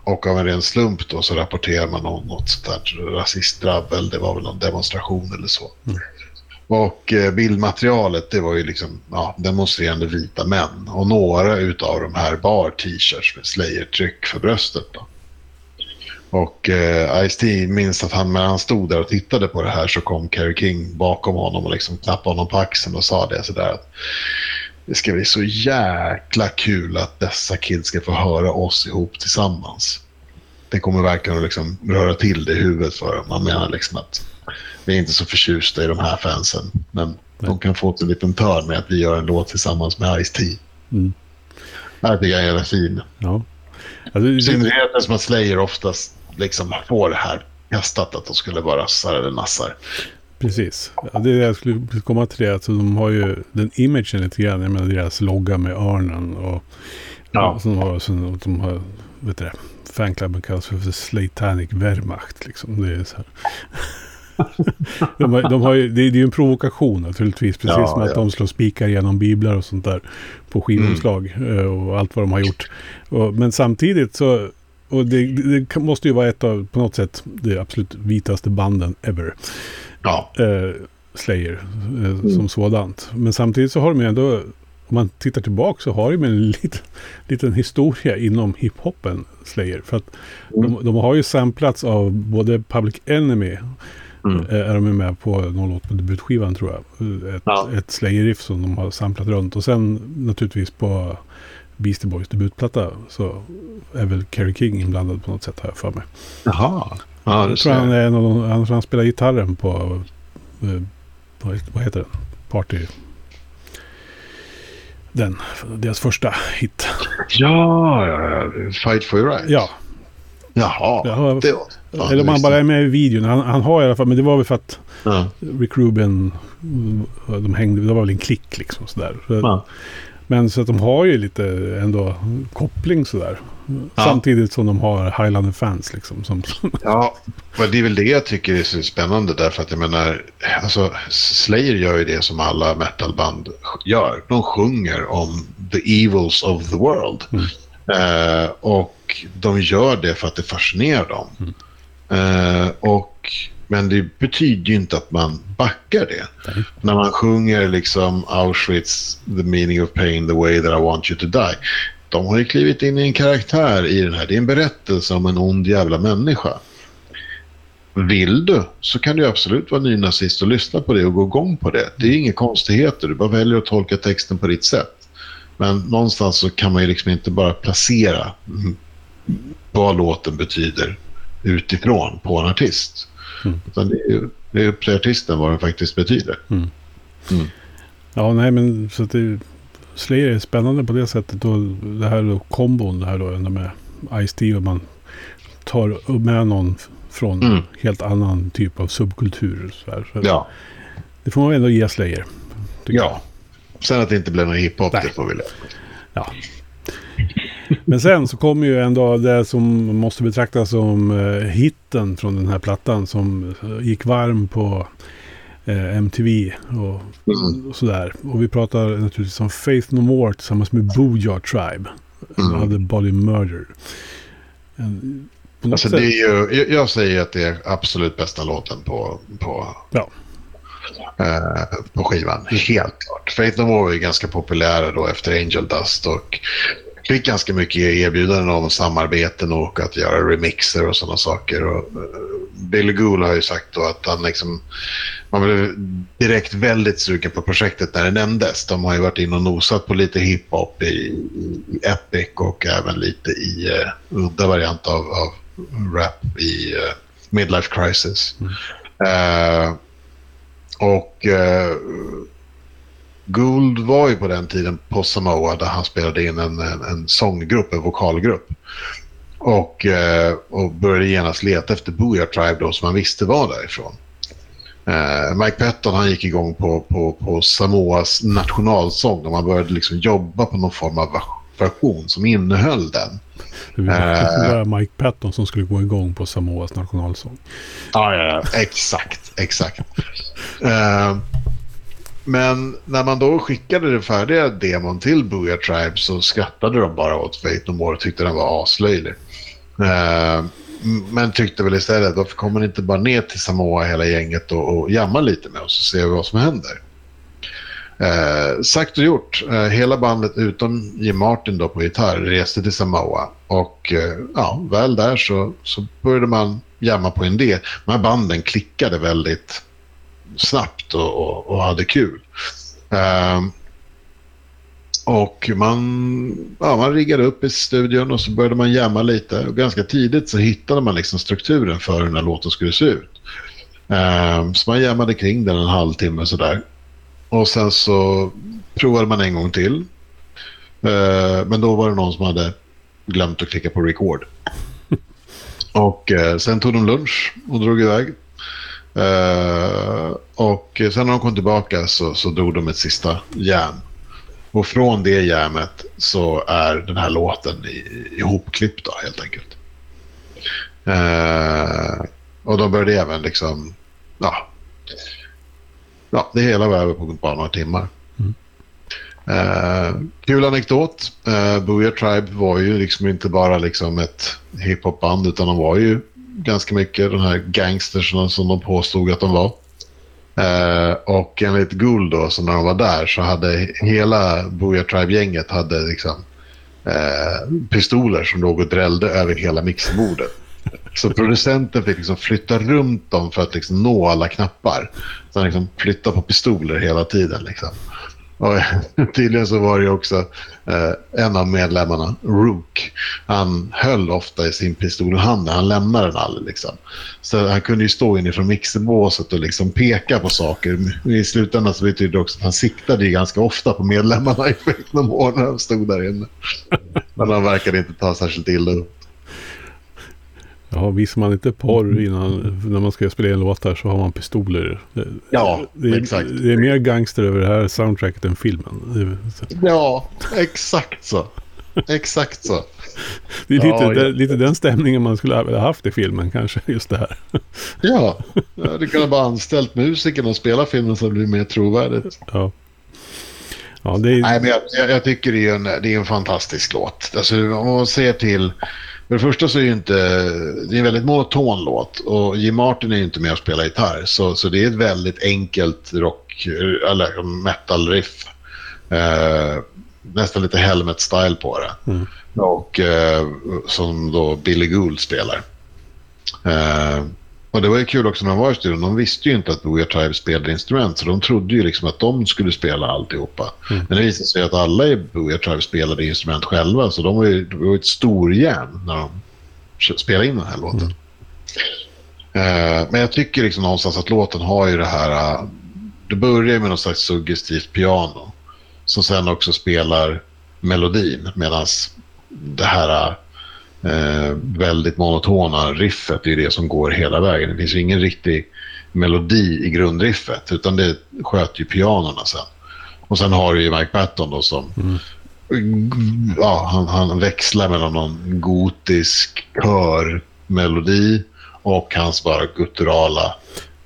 B: Och av en ren slump då så rapporterar man om något sånt där rasistdrabbel. Det var väl någon demonstration eller så. Och eh, bildmaterialet det var ju liksom ja, demonstrerande vita män. Och några utav de här bar t-shirts med Slayer-tryck för bröstet. Då. Och eh, Ice-T minns att han, när han stod där och tittade på det här så kom Kerry King bakom honom och liksom klappade honom på axeln och sa det sådär att det ska bli så jäkla kul att dessa kids ska få höra oss ihop tillsammans. Det kommer verkligen att liksom röra till det i huvudet för dem. Man menar liksom att vi är inte så förtjusta i de här fansen. Men de kan få en liten törn med att vi gör en låt tillsammans med Ice-T.
A: Mm.
B: Det tycker jag är jävla fin.
A: Ja. Alltså,
B: I synnerhet eftersom att Slayer oftast liksom får det här kastat att de skulle vara sassar eller nassar.
A: Precis. Ja, det är det jag skulle komma till det. Alltså, de har ju den imagen lite grann. Jag menar deras logga med örnen. Och,
B: Ja.
A: och sen har, sen, de har vet det, fanklubben kallas för, för Slatanic Wehrmacht. Liksom. Det är så här. de har, de har ju, det, är- det ju en provokation naturligtvis. Precis
B: Ja,
A: som att
B: ja.
A: de slår spikar genom biblar och sånt där. På skivomslag eh, och allt vad de har gjort. Och, men samtidigt så... Och det, det måste ju vara ett av, på något sätt, de absolut vitaste banden ever.
B: Ja,
A: Eh, Slayer eh, som sådant. Men samtidigt så har de ju ändå, om man tittar tillbaka så har de ju en liten, liten historia inom hiphopen Slayer. För att de, de har ju samplats av både Public Enemy
B: Mm.
A: eh, är de med på någon låt på debutskivan tror jag. Ett,
B: Ja.
A: ett Slayer-riff som de har samplat runt. Och sen naturligtvis på Beastie Boys debutplatta så är väl Kerry King inblandad på något sätt jag för mig.
B: Jaha. Ja,
A: jag
B: det
A: tror han, är en av de, han, han spelar gitarren på, eh, på, vad heter den? Party. Den, deras första hit.
B: Ja, ja. Fight for your rights.
A: Ja,
B: Jaha.
A: det har,
B: Det var... Ja,
A: eller om
B: det
A: han bara är med i videon. Han, han har i alla fall, men det var väl för att
B: Ja.
A: Rick Rubin, de hängde, det var väl en klick liksom sådär. Så,
B: Ja.
A: Men så att de har ju lite ändå koppling sådär. Samtidigt som de har Highlander-fans liksom. Som,
B: Ja, men det är väl det jag tycker är så spännande därför att jag menar, alltså Slayer gör ju det som alla metalband gör. De sjunger om the evils of the world. Eh, och de gör det för att det fascinerar dem. Eh, och, men det betyder ju inte att man backar det.
A: Nej.
B: När man sjunger liksom Auschwitz, the meaning of pain, the way that I want you to die. De har ju klivit in i en karaktär i den här. Det är en berättelse om en ond jävla människa. Vill du så kan du absolut vara nynazist och lyssna på det och gå igång på det. Det är inga konstigheter. Du bara väljer att tolka texten på ditt sätt. Men någonstans så kan man ju liksom inte bara placera mm, vad låten betyder utifrån på en artist.
A: Mm.
B: Utan det är ju det är upp till artisten vad den faktiskt betyder.
A: ja, nej men så att det, Slayer är spännande på det sättet. Och det här då, kombon, det här då med Ice-T och man tar med någon från
B: Mm.
A: helt annan typ av subkultur. Så här. Så
B: Ja.
A: Det får man ändå ge Slayer. jag.
B: ja. Sen att det inte blev någon hiphop, det får vi lära.
A: Ja. Men sen så kommer ju ändå det som måste betraktas som eh, hitten från den här plattan som eh, gick varm på eh, MTV och,
B: Mm.
A: och sådär. Och vi pratar naturligtvis om Faith No More tillsammans med Booyah Tribe.
B: Mm.
A: Mm. Hade Body Murder. En,
B: Alltså
A: sätt,
B: det är ju, jag- jag säger att det är absolut bästa låten på, på,
A: Ja.
B: eh, på skivan. Helt klart. Faith No More var ju ganska populära då efter Angel Dust och fick ganska mycket erbjudanden om samarbeten och att göra remixer och sådana saker. Och, eh, Billy Gould har ju sagt att han liksom, man blev direkt väldigt sugen på projektet när det nämndes. De har ju varit in och nosat på lite hiphop i, i Epic och även lite i uh, udda variant av, av rap i eh, Midlife Crisis. Eh, och uh, Gould var ju på den tiden på Samoa där han spelade in en, en, en sånggrupp, en vokalgrupp. Och, eh, och började genast leta efter Booyah Tribe då som han visste var därifrån. Eh, Mike Patton han gick igång på, på, på Samoas nationalsång och man började liksom jobba på någon form av version som innehöll den.
A: det var
B: eh,
A: bara Mike Patton som skulle gå igång på Samoas nationalsång.
B: Ja, ja, ja. Exakt, exakt. Eh, men när man då skickade den färdiga demon till Booyah Tribe så skrattade de bara åt Fate No More och tyckte den var aslöjlig. Eh, men tyckte väl istället, varför kommer ni inte bara ner till Samoa hela gänget och, och jammar lite med oss och ser vad som händer? Eh, sagt och gjort. Eh, hela bandet utom Jim Martin då på gitarr reste till Samoa. Och eh, ja, väl där så, så började man jamma på en del. De här banden klickade väldigt snabbt och, och, och hade kul. Eh, och man, ja, man riggade upp i studion och så började man jamma lite. Och ganska tidigt så hittade man liksom strukturen för hur den här låten skulle se ut. Eh, så man jammade kring den en halvtimme sådär. Och sen så provade man en gång till. Eh, men då var det någon som hade glömt att klicka på record. Och eh, sen tog de lunch och drog iväg. Eh, och sen när de kom tillbaka så, så drog de ett sista jam. Och från det jammet så är den här låten i- ihopklippt då, helt enkelt. Eh, och de började även liksom, ja, ja, det hela var över på bara några timmar. Eh, kul anekdot. Uh, Booyah Tribe var ju liksom inte bara liksom ett hiphopband utan de var ju ganska mycket de här gangstersna som de påstod att de var. Eh, och enligt Gould då, så när de var där så hade hela Booyah Tribe-gänget hade liksom eh, pistoler som låg och drällde över hela mixerbordet. Så producenten fick liksom flytta runt dem för att liksom nå alla knappar. Så han liksom flyttade på pistoler hela tiden. Liksom. Och tydligen så var det också eh, en av medlemmarna, Rook. Han höll ofta i sin pistol i handen. Han lämnade den aldrig. Liksom. Så han kunde ju stå inifrån mixerbåset och liksom peka på saker. I slutändan så betyder det också att han siktade ju ganska ofta på medlemmarna i Fake No More när de stod där inne. Men han verkade inte ta särskilt illa upp.
A: Ja, visar man inte porr innan, när man ska spela in låtar så har man pistoler.
B: Ja,
A: det, är,
B: exakt.
A: Det är mer gangster över det här soundtracket än filmen.
B: Ja, exakt så. Exakt så.
A: Det är lite,
B: Ja, ja.
A: Den, lite den stämningen man skulle ha haft i filmen kanske, just det här.
B: Ja, du kunde bara anställt musikerna och spela filmen så det blir mer trovärdigt.
A: Ja, ja det är...
B: Nej, men jag, jag, jag tycker det är, en, det är en fantastisk låt. Alltså, om man ser till... För det första så är ju inte... Det är en väldigt monoton låt och Jim Martin är ju inte med och spelar gitarr. Så, så det är ett väldigt enkelt rock eller metal-riff. Eh, nästan lite Helmet-style på det.
A: Mm.
B: Och eh, som då Billy Gould spelar. Eh, och det var ju kul också när de var i studion. De visste ju inte att Booyah Tribe spelade instrument. Så de trodde ju liksom att de skulle spela alltihopa.
A: Mm.
B: Men det visade sig att alla i Booyah Tribe spelade instrument själva. Så de var ju, det var ju ett storjärn när de spelade in den här låten. Eh, men jag tycker liksom någonstans att låten har ju det här... eh, det börjar med något slags suggestivt piano. Som sen också spelar melodin. Medan det här eh, väldigt monotona riffet är ju det som går hela vägen. Det finns ju ingen riktig melodi i grundriffet. Utan det sköter ju pianorna sen. Och sen har du ju Mike Patton då som... Ja, han, han växlar mellan någon gotisk körmelodi och hans bara gutturala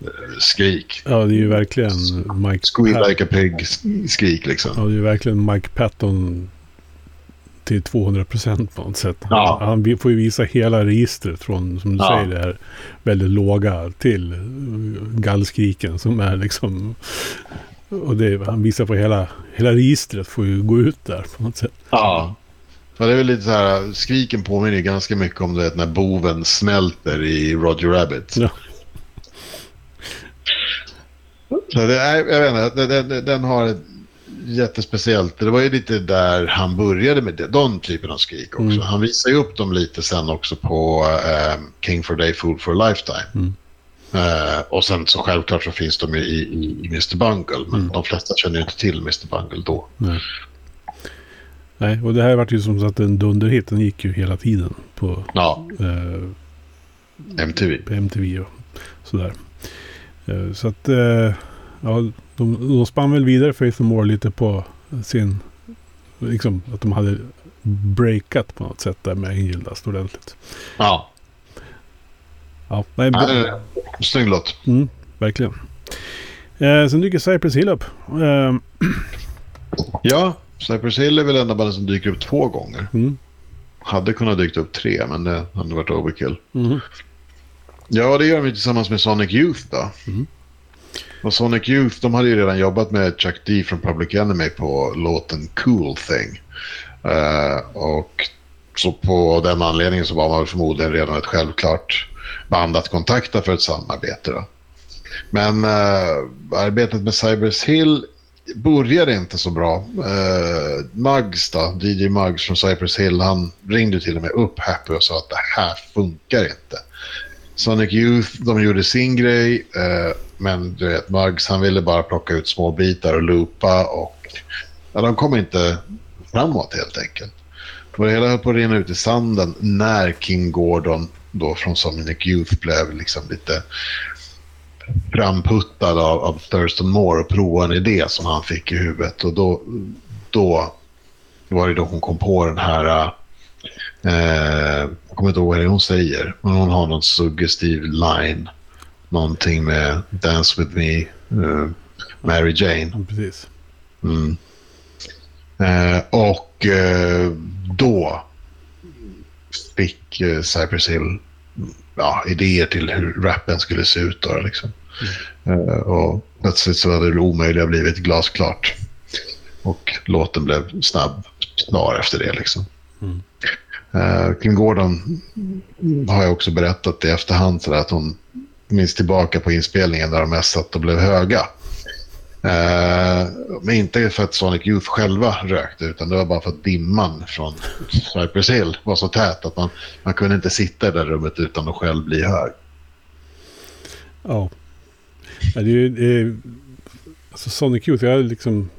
B: eh, skrik.
A: Ja, det är ju verkligen Mike
B: Squeal like a pig skrik liksom.
A: Ja, det är ju verkligen Mike Patton till 200 procent på något sätt.
B: Ja.
A: Han vi- får ju visa hela registret från, som du
B: Ja.
A: säger, det här väldigt låga till gallskriken som är liksom... Och det, han visar på hela, hela registret får ju gå ut där på något sätt.
B: Ja. Ja, det är väl lite så här, skriken påminner ju ganska mycket om det när boven smälter i Roger Rabbit.
A: Ja.
B: Så det är, jag vet inte, den, den, den har ett jättespeciellt. Det var ju lite där han började med den typen av skrik också.
A: Mm.
B: Han visar ju upp dem lite sen också på eh, King for Day, Fool for a Lifetime.
A: Mm.
B: Eh, och sen så självklart så finns de ju i, i, i Mr. Bungle, men
A: Mm.
B: de flesta känner ju inte till Mr. Bungle då.
A: Nej. Nej, och det här vart ju som sagt en dunderhit. Den gick ju hela tiden på,
B: Ja,
A: eh,
B: MTV.
A: på MTV och sådär. Eh, så att, eh, ja, de, de spann väl vidare Faith No More lite på sin, liksom att de hade breakat på något sätt där med Angel Dust ordentligt.
B: Ja,
A: Ja, nej,
B: en snygg låt.
A: mm, verkligen. Eh, sen dyker Cypress Hill upp. Eh,
B: Ja, Cypress Hill är väl enda bandet som dyker upp två gånger.
A: mm,
B: Hade kunnat dyka upp tre, men det hade varit overkill.
A: mhm.
B: Ja, det gör de tillsammans med Sonic Youth då.
A: Mm.
B: Och Sonic Youth, de hade ju redan jobbat med Chuck D från Public Enemy på låten Cool Thing. Uh, och så på den anledningen så var man förmodligen redan ett självklart band att kontakta för ett samarbete. Då. Men uh, arbetet med Cybers Hill började inte så bra. Uh, Muggs då, DJ Muggs från Cypress Hill, han ringde till och med upp Happy och sa att det här funkar inte. Sonic Youth, de gjorde sin grej, eh, men du vet, Muggs han ville bara plocka ut små bitar och loopa och ja, de kom inte framåt helt enkelt. Och det hela höll på att rinna ut i sanden när King Gordon då från Sonic Youth blev liksom lite framputtad av, av Thurston Moore och provade en idé som han fick i huvudet. Och då, då var det då hon kom på den här... Eh, Eh, jag kommer inte ihåg vad hon säger, men hon har någon suggestiv line. Någonting med Dance with me, eh, Mary Jane.
A: Ja, precis.
B: Mm. Eh, och eh, då fick eh, Cypress Hill ja, idéer till hur rappen skulle se ut. Då, liksom. Eh, och plötsligt så hade det omöjliga blivit glasklart. Och låten blev snabb, klar efter det. Liksom.
A: Mm.
B: Eh, Kim Gordon har jag också berättat i efterhand så där, att hon minns tillbaka på inspelningen där de mest satt och blev höga. Eh, men inte för att Sonic Youth själva rökte utan det var bara för att dimman från Cypress Hill var så tät att man, man kunde inte sitta i det rummet utan att själv bli hög.
A: Ja. ja det är det är, alltså Sonic Youth, jag har liksom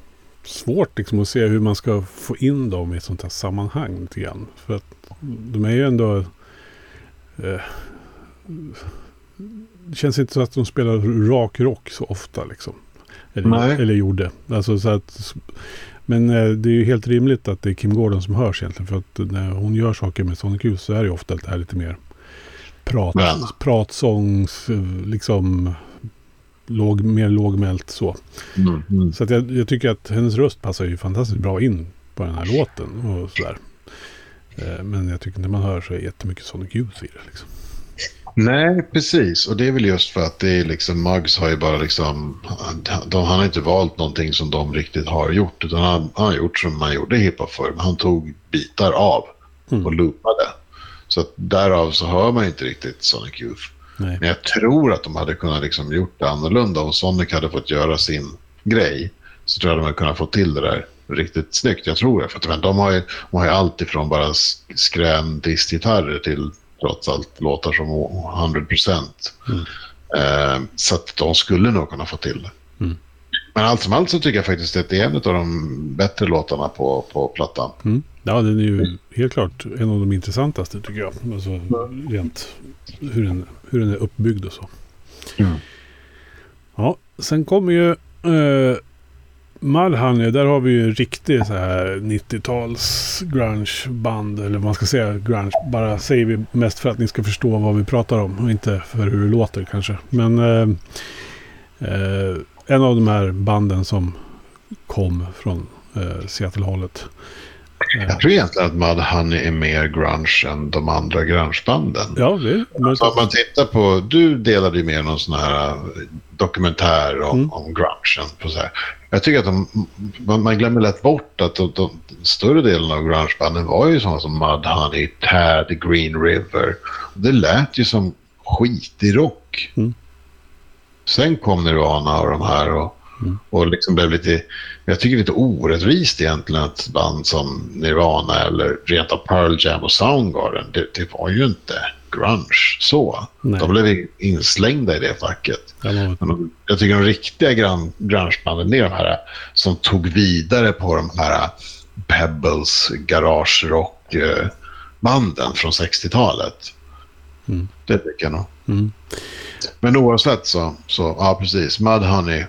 A: svårt liksom att se hur man ska få in dem i ett sånt här sammanhang lite grann. För att de är ju ändå... Eh, det känns inte så att de spelar rak rock så ofta liksom. Eller, eller gjorde. Alltså, så att, men eh, det är ju helt rimligt att det är Kim Gordon som hörs egentligen. För att när hon gör saker med Sonic Youth så är det ofta det här lite mer prat, pratsångs, liksom låg, mer lågmält så. Mm, mm. Så att jag, jag, tycker att hennes röst passar ju fantastiskt bra in på den här låten och sådär. Eh, men jag tycker när man hör så är jättemycket Sonic Youth i det liksom.
B: Nej, precis. Och det är väl just för att det är liksom, Muggs har ju bara liksom, de, han har inte valt någonting som de riktigt har gjort. Utan han, han har gjort som man gjorde hiphop förr. Han tog bitar av mm. och loopade. Så att därav så hör man inte riktigt Sonic Youth. Nej. Men jag tror att de hade kunnat liksom gjort det annorlunda. Om Sonic hade fått göra sin grej så tror jag de hade kunnat få till det där riktigt snyggt. Jag tror det. För att, de har ju, de har ju allt ifrån bara skrän distgitarrer till trots allt låtar som 100 procent. Mm. Eh, så att de skulle nog kunna få till det. Mm. Men allt som allt så tycker jag faktiskt att det är en av de bättre låtarna på, på plattan.
A: Mm. Ja, den är ju helt klart en av de intressantaste tycker jag. Alltså rent hur den, hur den är uppbyggd och så. Mm. Ja, sen kommer ju eh, Mudhoney, där har vi ju en riktig så här 90-tals grunge-band. Eller vad man ska säga grunge. Bara säger vi mest för att ni ska förstå vad vi pratar om. Och inte för hur det låter kanske. Men eh, eh, en av de här banden som kom från eh, Seattle-hållet.
B: Jag tror egentligen att Mudhoney är mer grunge än de andra grungebanden.
A: Ja, det är
B: alltså, om man tittar på, Du delade ju med någon sån här eh, dokumentär om, mm. om grungen. På så här. Jag tycker att de, man glömmer lätt bort att de, de, större delen av grungebanden var ju sådana som Mudhoney, Tad, Green River. Det lät ju som skitig rock. Mm. Sen kom Nirvana och de här och, mm. och liksom blev lite, jag tycker lite orättvist egentligen att band som Nirvana eller rent av Pearl Jam och Soundgarden, det, det var ju inte grunge så. Nej. De blev inslängda i det facket. Men jag tycker de riktiga grungebanden är de här som tog vidare på de här Pebbles, Garage Rock-banden från 60-talet. Mm. Det tycker jag nog. Mm. Men oavsett så, så ja precis, Mudhoney eh,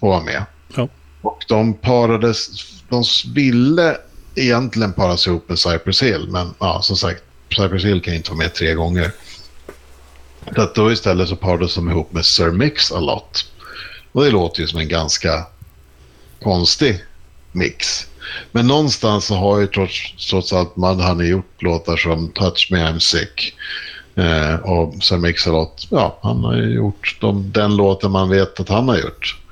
B: får vara med. Ja. Och de parades, de ville egentligen paras ihop med Cypress Hill, men ja, som sagt, Cypress Hill kan inte vara med tre gånger. Så att då istället så parades de ihop med Sir Mix a lot. Och det låter ju som en ganska konstig mix. Men någonstans så har ju trots, trots allt Mudhoney gjort låtar som Touch Me I'm Sick. Eh, och Sir Mix-a-Lot, ja, han har ju gjort de, den låten man vet att han har gjort.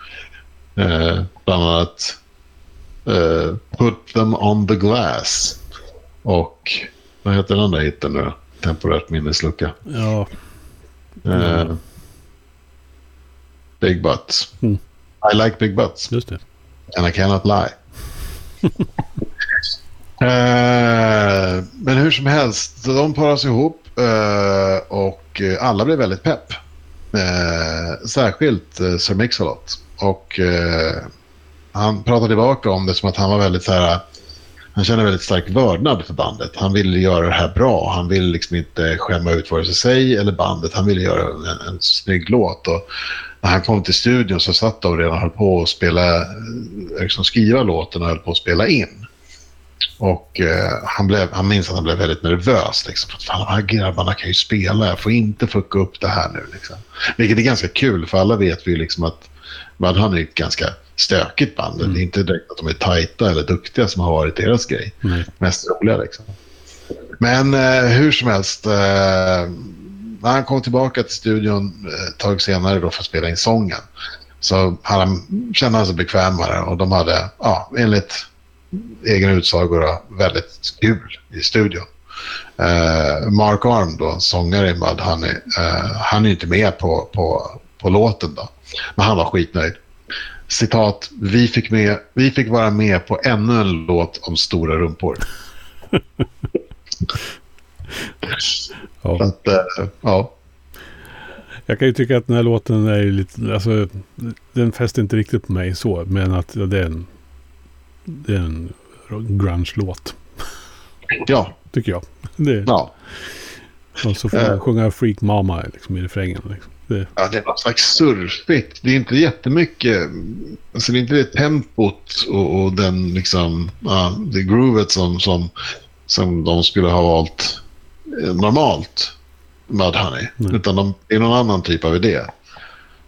B: Eh, bland annat eh, Put them on the glass. Och vad heter den där hitten nu Temporärt minneslucka.
A: Ja.
B: Eh, big butts. Mm. I like big butts.
A: Just det.
B: And I cannot lie. eh, men hur som helst, de paras ihop eh, och alla blev väldigt pepp. Eh, särskilt eh, Sir Mix-a-Lot. Och eh, han pratade tillbaka om det som att han var väldigt så här han kände väldigt stark vördnad för bandet. Han ville göra det här bra. Han ville liksom inte skämma ut vare sig sig eller bandet. Han ville göra en, en snygg låt. Och när han kom till studion så satt de redan och höll på att spela, eh, liksom skriva låten och höll på att spela in. Och eh, han, blev, han minns att han blev väldigt nervös. Liksom, för att fan, de här grabbarna kan ju spela. Jag får inte fucka upp det här nu. Liksom. Vilket är ganska kul, för alla vet vi liksom att han är ett ganska stökigt band. Mm. Det är inte direkt att de är tajta eller duktiga som har varit deras grej. Mm. Mest roliga liksom. Men eh, hur som helst. Eh, när han kom tillbaka till studion eh, ett tag senare då för att spela in sången. Så han, kände han sig bekvämare och de hade, ja, enligt egen utsago då, väldigt kul i studion. Eh, Mark Arm då, sångare i Mudhoney, eh, han är inte med på, på, på låten då. Men han var skitnöjd. citat, vi fick, med, vi fick vara med på ännu en låt om stora rumpor.
A: Ja.
B: Att, eh, ja.
A: Jag kan ju tycka att den här låten är lite, alltså den fäster inte riktigt på mig så, men att ja, det är en, det är en grunge-låt,
B: ja,
A: tycker jag. Det,
B: ja.
A: och så får man
B: Eh.
A: sjunga Freak Mama liksom, i refrängen. Liksom. Det,
B: Ja, det något slags surfigt. Det är inte jättemycket. Alltså det är inte det tempot och, och den liksom, ja, det groovet som, som, som de skulle ha valt eh, normalt. Mudhoney.
A: Nej.
B: Utan de, det är någon annan typ av idé.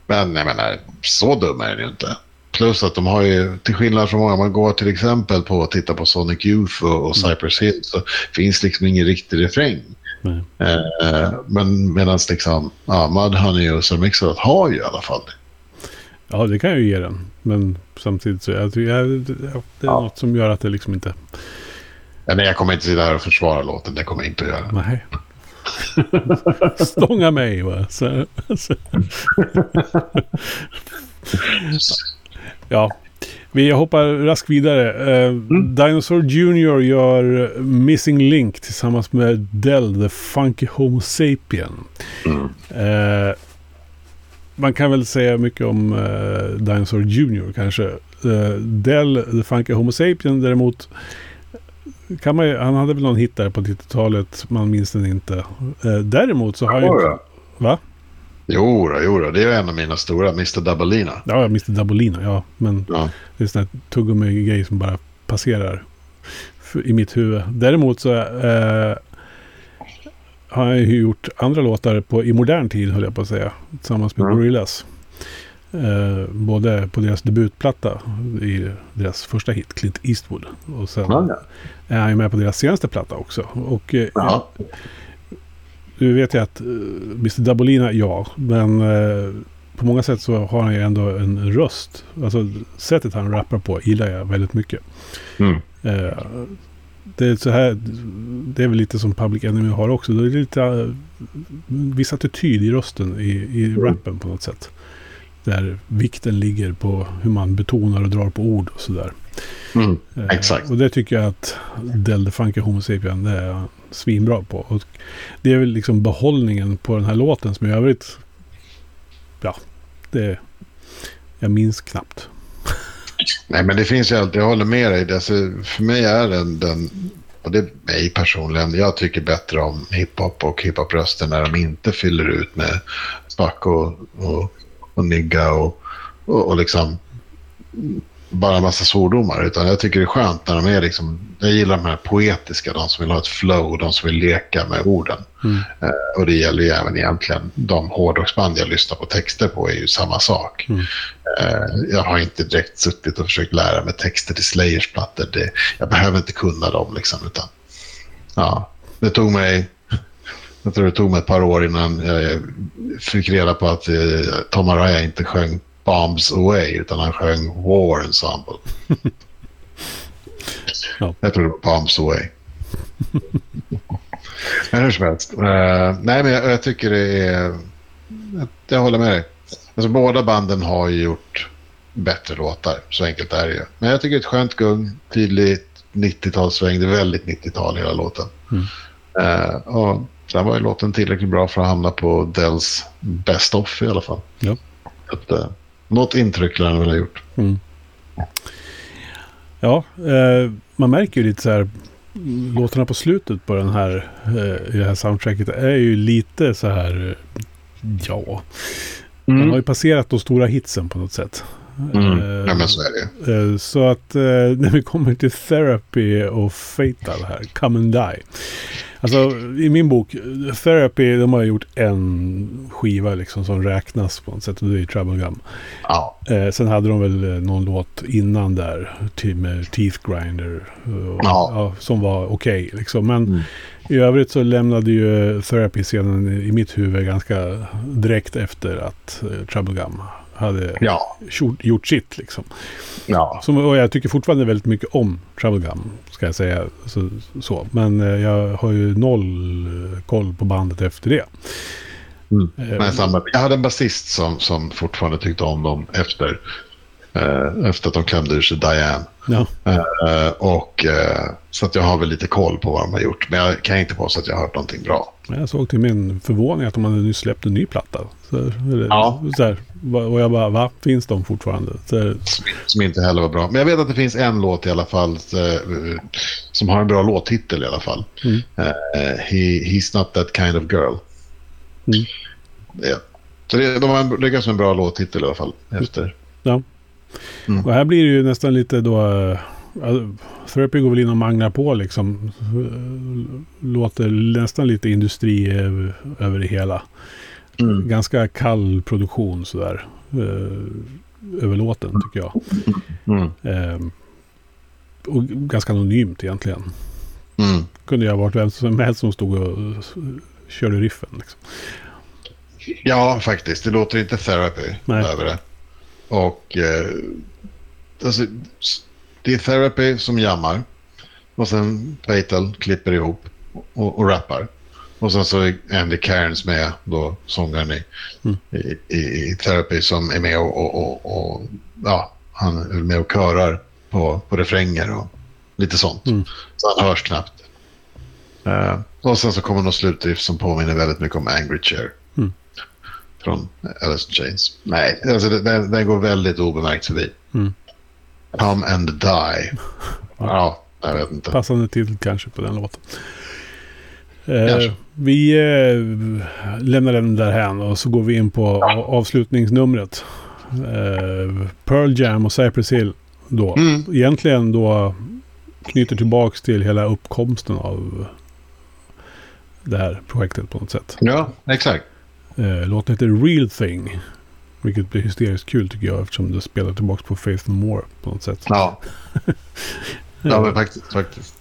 B: Men jag menar, så dum är den ju inte. Plus att de har ju, till skillnad från många, man går till exempel på att titta på Sonic Youth och, och Cypress Hill så finns liksom ingen riktig refräng. Eh, men medan liksom, ja, Mudhoney och Sir Mix-a-Lot har ju i alla fall det.
A: Ja, det kan jag ju ge den. Men samtidigt så jag, jag, det det är
B: Ja.
A: något som gör att det liksom inte...
B: Ja, nej, jag kommer inte sitta här och försvara låten, det kommer jag inte att göra.
A: Nej. Stånga mig va. Så, så. Ja, vi hoppar raskt vidare. Eh, Dinosaur Jr. gör Missing Link tillsammans med Dell, The Funky Homo Sapien.
B: Mm.
A: Eh, man kan väl säga mycket om eh, Dinosaur Jr. kanske. Dell, The Funky Homo Sapien däremot kan man ju, han hade väl någon hit där på 90-talet, man minns den inte. Däremot så har ju...
B: Jodå.
A: Va?
B: Jo, då, jo då, det är en av mina stora, Mr. Dabalina.
A: Ja, Mr. Dabolina, ja. Men
B: Ja.
A: det är sån här tuggummi-grej som bara passerar i mitt huvud. Däremot så eh, har jag ju gjort andra låtar på, i modern tid, höll jag på att säga. Tillsammans med
B: Mm.
A: Gorillaz. Eh, både på deras debutplatta i deras första hit, Clint Eastwood. Och sen
B: Ja,
A: är han ju med på deras senaste platta också. Och eh. Nu vet jag att uh, Mr. Dabolina, ja. Men eh, på många sätt så har han ju ändå en röst. Alltså sättet han rappar på gillar jag väldigt mycket.
B: Mm.
A: Eh, det är så här, det är väl lite som Public Enemy har också. Det är lite viss attityd i rösten i, i
B: Mm.
A: rappen på något sätt. Där vikten ligger på hur man betonar och drar på ord och sådär.
B: Mm.
A: Eh,
B: Exakt.
A: Och det tycker jag att Del de Funky Homo Sapien är svinbra på. Och det är väl liksom behållningen på den här låten som i övrigt... Ja, det... Jag minns knappt.
B: Nej, men det finns ju alltid, jag håller med dig. Alltså, för mig är den, den, och det är mig personligen, jag tycker bättre om hiphop och hiphopröster när de inte fyller ut med spack och, och, och nigga och, och, och liksom bara en massa svordomar. Utan jag tycker det är skönt när de är liksom, jag gillar de här poetiska, de som vill ha ett flow, de som vill leka med orden.
A: Mm.
B: Eh, och det gäller ju även egentligen de hårdrocksband jag lyssnar på texter på är ju samma sak.
A: Mm.
B: Eh, jag har inte direkt suttit och försökt lära mig texter till Slayers plattor. Det, jag behöver inte kunna dem liksom. Utan, ja, det tog mig jag tror det tog mig ett par år innan jag fick reda på att eh, Tom Araya inte sjöng Bombs Away utan han sjöng War Ensemble.
A: Ja.
B: Jag tror det var Bombs Away. men hur som helst. Eh, nej, men jag, jag tycker det är... Jag, jag håller med dig. Alltså, båda banden har ju gjort bättre låtar. Så enkelt är det ju. Men jag tycker det är ett skönt gung. Tydligt 90-talssväng. Det är väldigt 90-tal hela låten.
A: Mm.
B: Eh, och sen var ju låten tillräckligt bra för att hamna på Dells Best Off i alla fall.
A: Ja.
B: Att, eh, något intryck lär den väl ha gjort.
A: Mm. Ja, eh, man märker ju lite så här. Låtarna på slutet på den här, eh, i det här soundtracket är ju lite så här. Ja, man har ju passerat de stora hitsen på något sätt.
B: Mm.
A: Eh,
B: Ja, men så är det ju.
A: Eh, Så att eh, när vi kommer till Therapy och Fatal här, Come and Die. Alltså i min bok, Therapy, de har gjort en skiva liksom som räknas på något sätt och det är Trouble Gum.
B: Ja.
A: Sen hade de väl någon låt innan där till, med Teeth Grinder. Och,
B: Ja.
A: ja, som var okej liksom. Men
B: Mm.
A: i övrigt så lämnade ju Therapy-scenen i mitt huvud ganska direkt efter att Trouble Gum hade
B: Ja.
A: gjort, gjort sitt liksom.
B: ja.
A: Som, och jag tycker fortfarande väldigt mycket om Trouble Gum, ska jag säga. Så, så. Men eh, jag har ju noll eh, koll på bandet efter det.
B: Mm.
A: Eh,
B: Nej, samma. Jag hade en basist som, som fortfarande tyckte om dem efter Eh, efter att de klämde ur sig Diane.
A: Ja.
B: Eh, och, eh, så att jag har väl lite koll på vad de har gjort. Men jag kan inte påstå att jag har hört någonting bra.
A: Jag såg till min förvåning att de hade nyss släppt en ny platta. Så, eller,
B: Ja.
A: så här, och jag bara, va? Finns de fortfarande? Så,
B: Som, inte heller var bra. Men jag vet att det finns en låt i alla fall eh, som har en bra låttitel i alla fall.
A: Mm.
B: Eh, he, he's not that kind of girl.
A: Mm.
B: Ja. Så det, de har lyckats med en bra låttitel i alla fall. Efter.
A: ja.
B: Mm.
A: Och här blir det ju nästan lite då... Therapy går väl in och manglar på liksom. Låter nästan lite industri över det hela.
B: Mm.
A: Ganska kall produktion sådär. eh, Över låten tycker jag.
B: Mm.
A: Eh, Och ganska anonymt egentligen.
B: Mm.
A: Kunde ju ha varit vem som helst som stod och körde riffen. Liksom.
B: Ja, faktiskt. Det låter inte therapy över det. Och eh, alltså, det är therapy som jammar. Och sen Fatal klipper ihop och, och rappar. Och sen så är Andy Cairns med, då sångaren i,
A: Mm.
B: i, i, therapy som är med och, och, och, och ja, han är med och körar på, på refränger och lite sånt.
A: Mm.
B: Så han hörs knappt. Eh, och sen så kommer något slutriff som påminner väldigt mycket om Angry Chair.
A: Mm.
B: Från Alice in Chains. Nej, alltså den, den går väldigt obemärkt förbi.
A: Mm.
B: Come and die. Ja, jag vet inte.
A: Passande titel kanske på den låten. Eh, vi eh, lämnar den där här och så går vi in på avslutningsnumret. Eh, Pearl Jam och Cypress Hill då.
B: Mm.
A: Egentligen då knyter tillbaks till hela uppkomsten av det här projektet på något sätt.
B: Ja, exakt.
A: Eh, låten heter Real Thing. Vilket blir hysteriskt kul tycker jag eftersom det spelar tillbaks på Faith No More på något sätt.
B: Ja, ja men faktiskt. faktiskt.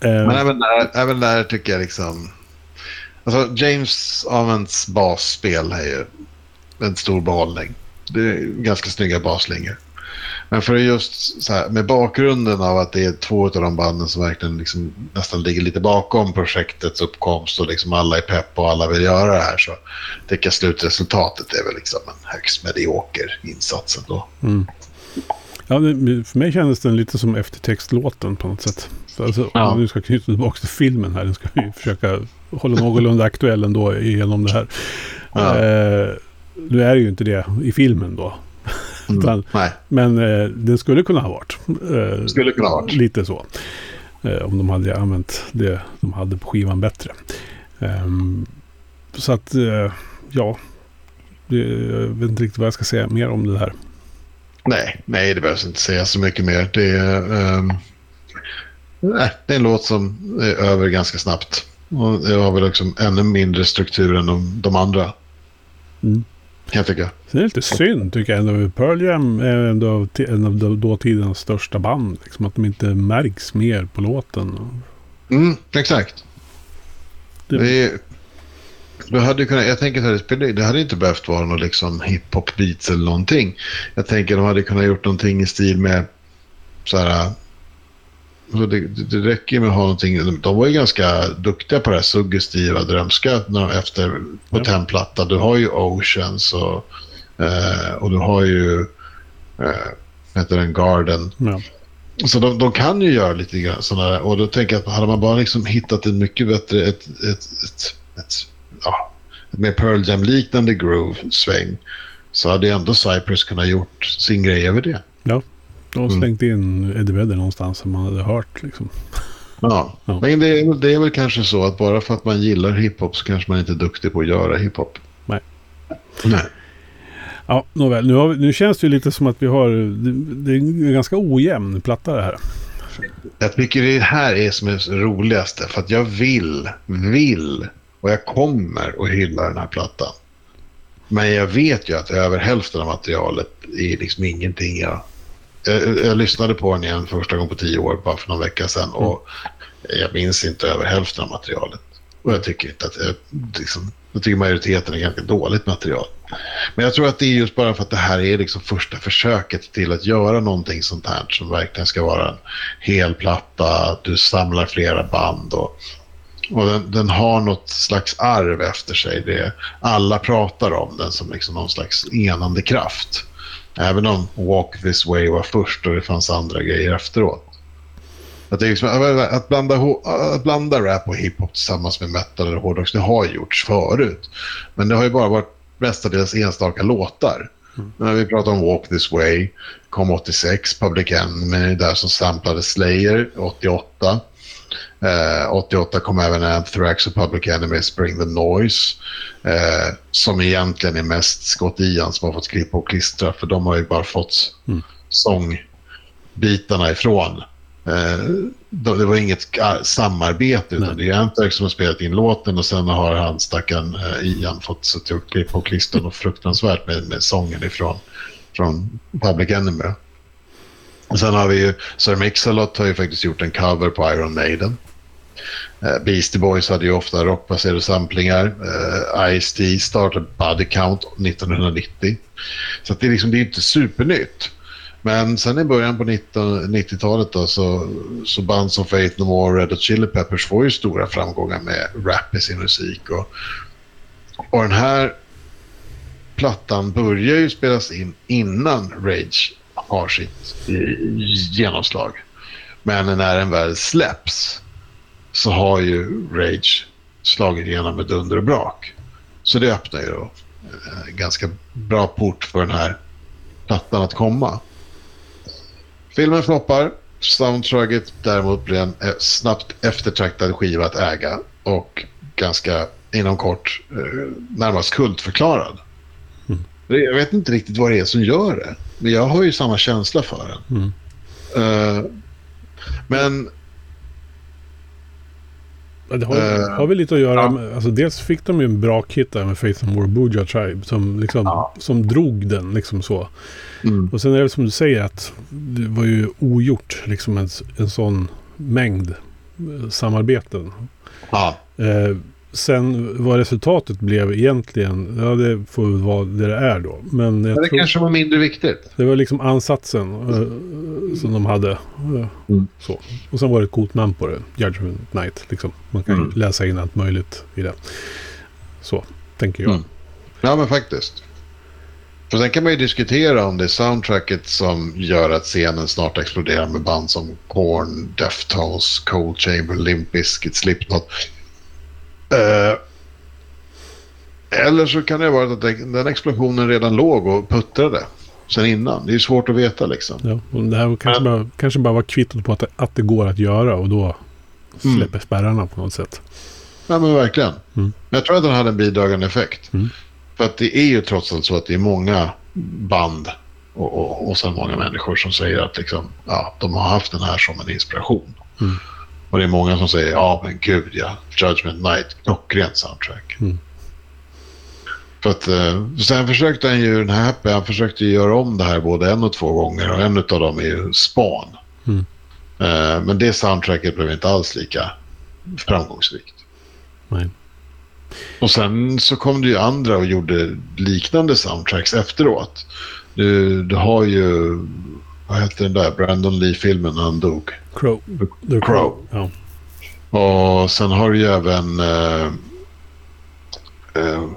A: Eh,
B: Men även där, även där tycker jag liksom... Alltså James Avents basspel är ju en stor behållning. Det är ganska snygga baslinjer. Men för just så här, med bakgrunden av att det är två av de banden som verkligen liksom nästan ligger lite bakom projektets uppkomst och liksom alla är pepp och alla vill göra det här så tycker jag slutresultatet är väl liksom en högst medioker insats ändå.
A: Mm. Ja, för mig kändes den lite som eftertextlåten på något sätt. Så alltså, Om
B: Ja.
A: man nu ska knyta tillbaka till filmen här. Den ska vi försöka hålla någorlunda aktuell ändå genom det här.
B: Ja.
A: Eh, nu är det ju inte det i filmen då.
B: Mm.
A: Utan-
B: Nej,
A: Men eh, den skulle kunna ha varit. Eh,
B: skulle kunna ha varit.
A: Lite så. Eh, om de hade använt det de hade på skivan bättre. Ehm, så att, eh, ja. Jag vet inte riktigt vad jag ska säga mer om det här.
B: Nej, nej, det behövs inte säga så mycket mer. Det är, ehm, nej, det är en låt som är över ganska snabbt. Och det har väl liksom ännu mindre struktur än de, de andra.
A: Mm.
B: Jag tycka.
A: Sen är det lite synd tycker jag ändå. Pearl Jam är ändå en av då- dåtidens största band. Liksom, att de inte märks mer på låten.
B: Mm, exakt.
A: Det-
B: Det, är- du hade kunnat, jag tänker det, spelar- det hade inte behövt vara någon liksom hiphop beats eller någonting. Jag tänker de hade kunnat gjort någonting i stil med så här. Så det, det räcker med att ha någonting. De, var ju ganska duktiga på det här suggestiva, drömska när efter på
A: Ja.
B: templatta. Du har ju Oceans och, eh, och du har ju eh, heter den, Garden.
A: Ja.
B: Så de, de kan ju göra lite grann sådana där. Och då tänker jag att hade man bara liksom hittat en mycket bättre, ett, ett, ett, ett, ja, mer Pearl Jam-liknande groove-sväng så hade ändå Cypress kunnat gjort sin grej över det.
A: De har
B: Mm.
A: slängt in Eddie Vedder någonstans som man hade hört. Liksom.
B: Ja.
A: Ja.
B: Men det är, det är väl kanske så att bara för att man gillar hiphop så kanske man inte är duktig på att göra hiphop.
A: Nej.
B: Nej.
A: Ja, nåväl. Nu, vi, nu känns det ju lite som att vi har... Det, det är en ganska ojämn platta det här.
B: Jag tycker det här är som är roligaste för att jag vill, vill och jag kommer att hylla den här plattan. Men jag vet ju att över hälften av materialet är liksom ingenting jag... Jag, jag lyssnade på den igen första gången på tio år, bara för någon vecka sedan. Och jag minns inte över hälften av materialet. Och jag tycker inte att... Jag, liksom, jag tycker majoriteten är ganska dåligt material. Men jag tror att det är just bara för att det här är liksom första försöket till att göra någonting sånt här som verkligen ska vara en hel platta, du samlar flera band och, och den, den har något slags arv efter sig. Det, alla pratar om den som liksom någon slags enande kraft. Även om Walk This Way var först och det fanns andra grejer efteråt. Att, det liksom, att, blanda, att blanda rap och hiphop tillsammans med metal eller hårdrock, det har gjorts förut. Men det har ju bara varit mestadels enstaka låtar. Mm. När vi pratar om Walk This Way, kom 86, Public Enemy där som samplade Slayer 88. Eh, 88 kom även Anthrax och Public Enemy Bring the Noise. Eh, som egentligen är mest Scott Ian som har fått klippa och klistra för de har ju bara fått mm. sångbitarna ifrån. Eh, det var inget samarbete utan Nej. det är Anthrax som har spelat in låten och sen har han stackaren eh, Ian fått sätta upp klippa och klistra och fruktansvärt med, med sången ifrån från Public Enemy. Och sen har vi ju Sir Mix-a-Lot har ju faktiskt gjort en cover på Iron Maiden. Eh, Beastie Boys hade ju ofta rockbaserade samplingar. Uh, Ice-T startade Body Count 1990. Så det är liksom det är inte supernytt. Men sen i början på 90-talet då så, så band som Faith No More och Red Hot Chili Peppers får ju stora framgångar med rap i sin musik. Och, och den här plattan börjar ju spelas in innan Rage har sitt eh, genomslag. Men när den väl släpps så har ju Rage slagit igenom med dunder och brak. Så det öppnar ju då en eh, ganska bra port för den här plattan att komma. Filmen floppar. Soundtracket däremot blir en eh, snabbt eftertraktad skiva att äga och ganska inom kort eh, närmast kultförklarad. Mm. Jag vet inte riktigt vad det är som gör det. Men jag har ju samma känsla för den. Mm. Uh, men...
A: Det har, uh, har väl lite att göra med... Alltså dels fick de ju en bra kit där med Faith and War Buja Tribe som, liksom, ja. som drog den liksom så. Mm. Och sen är det som du säger att det var ju ogjort liksom en, en sån mängd eh, samarbeten. Ja. Eh, Sen vad resultatet blev egentligen, ja det får väl vara det det är då. Men
B: det tror, kanske var mindre viktigt.
A: Det var liksom ansatsen uh, som de hade. Uh, mm. så. Och sen var det ett coolt namn på det, Judgment Night. Liksom. Man kan mm. läsa in allt möjligt i det. Så, tänker jag. Mm.
B: Ja, men faktiskt. För sen kan man ju diskutera om det är soundtracket som gör att scenen snart exploderar med band som Korn, Deftones, Cold Chamber, Limp Bizkit, Slipknot. Eh, eller så kan det vara att den explosionen redan låg och puttrade sen innan. Det är svårt att veta liksom.
A: Ja, och det här kanske, men, bara, kanske bara var kvittot på att det, att det går att göra och då mm. släpper mm. spärrarna på något sätt.
B: Ja men verkligen. Mm. Jag tror att den hade en bidragande effekt. Mm. För att det är ju trots allt så att det är många band och, och, och sen många människor som säger att liksom, ja, de har haft den här som en inspiration. Mm. Och det är många som säger ja men gud ja, Judgment Night, klockrent soundtrack. Mm. För att, eh, sen försökte han ju, den här Happy, han försökte göra om det här både en och två gånger och en av dem är ju Spawn. Mm. Eh, men det soundtracket blev inte alls lika framgångsrikt. Nej. Och sen så kom det ju andra och gjorde liknande soundtracks efteråt. Du, du har ju vad hette den där Brandon Lee-filmen när han dog?
A: Crow.
B: The, Crow. Ja. Och sen har du ju även... Uh, uh,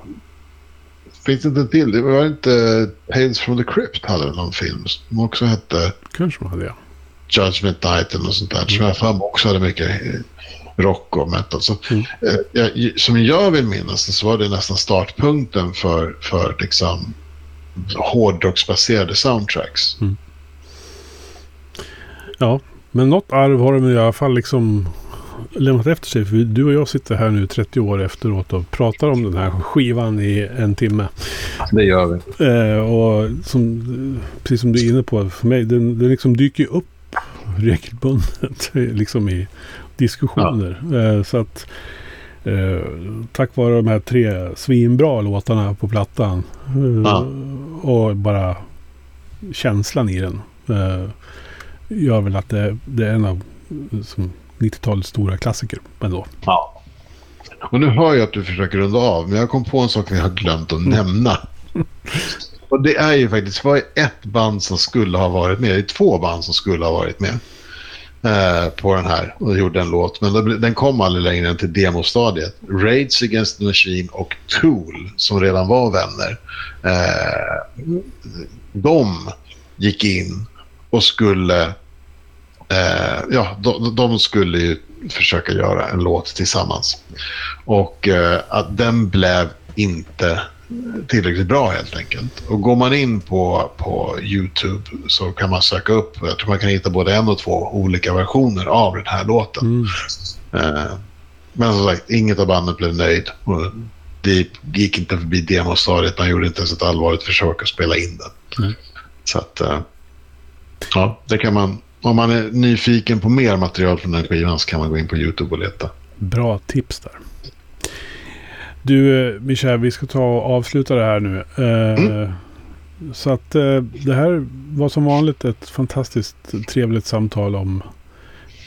B: finns det inte till? Det var inte Tales from the Crypt hade någon film som också hette...
A: Kanske de hade, ja.
B: Judgment Night eller något sånt där. Mm. Som jag för också hade mycket rock och metal. Så, mm. eh, jag, som jag vill minnas så var det nästan startpunkten för, för liksom, hårdrocksbaserade soundtracks. Mm.
A: Ja, men något arv har de i alla fall liksom lämnat efter sig. För du och jag sitter här nu 30 år efteråt och pratar om den här skivan i en timme.
B: Det gör vi.
A: Eh, och som, precis som du är inne på, för mig, den, den liksom dyker upp regelbundet liksom i diskussioner. Ja. Eh, så att eh, tack vare de här tre svinbra låtarna på plattan eh, ja. och bara känslan i den eh, gör väl att det, det är en av 90-talets stora klassiker ändå.
B: Ja. Och nu hör jag att du försöker runda av, men jag kom på en sak vi har glömt att nämna. Och det är ju faktiskt, var ett band som skulle ha varit med, det är två band som skulle ha varit med. eh, på den här och gjorde en låt. Men den kom aldrig längre än till demostadiet. Raids Against the Machine och Tool, som redan var vänner, eh, de gick in och skulle... Eh, ja, de, de, skulle ju försöka göra en låt tillsammans. Och eh, att den blev inte tillräckligt bra helt enkelt. Och går man in på, på YouTube så kan man söka upp, jag tror man kan hitta både en och två olika versioner av den här låten. Mm. Eh, men som sagt, inget av bandet blev nöjd. Det gick inte förbi demostadiet, man gjorde inte ens ett allvarligt försök att spela in den. Mm. Så att, eh, ja, det kan man, om man är nyfiken på mer material från den skivan så kan man gå in på YouTube och leta.
A: Bra tips där. Du, Michel, vi ska ta och avsluta det här nu. Eh, mm. Så att eh, det här var som vanligt ett fantastiskt trevligt samtal om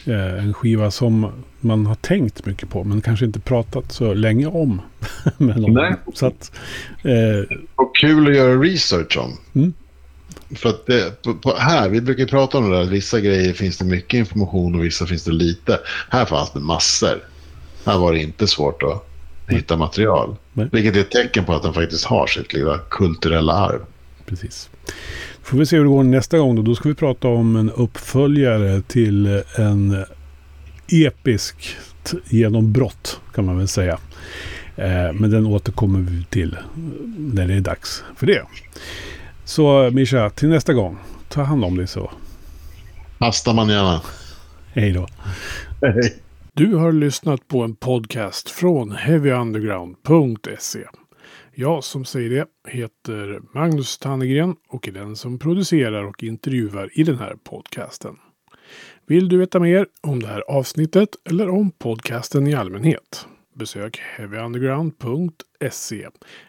A: eh, en skiva som man har tänkt mycket på men kanske inte pratat så länge om.
B: Nej.
A: Så att,
B: eh, och kul att göra research om. Mm. För att det, på, på, här, vi brukar prata om det där, vissa grejer finns det mycket information och vissa finns det lite. Här fanns det massor. Här var det inte svårt att hitta material. Nej. Vilket är ett tecken på att den faktiskt har sitt lilla kulturella arv.
A: Precis. Får vi se hur det går nästa gång då. Då ska vi prata om en uppföljare till en episk genombrott kan man väl säga. Eh, men den återkommer vi till när det är dags för det. Så Mischa, till nästa gång. Ta hand om dig så.
B: Hasta manana.
A: Hej då. Hej. Du har lyssnat på en podcast från heavyunderground.se. Jag som säger det heter Magnus Tannegren och är den som producerar och intervjuar i den här podcasten. Vill du veta mer om det här avsnittet eller om podcasten i allmänhet? Besök heavyunderground.se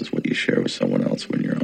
C: is what you share with someone else when you're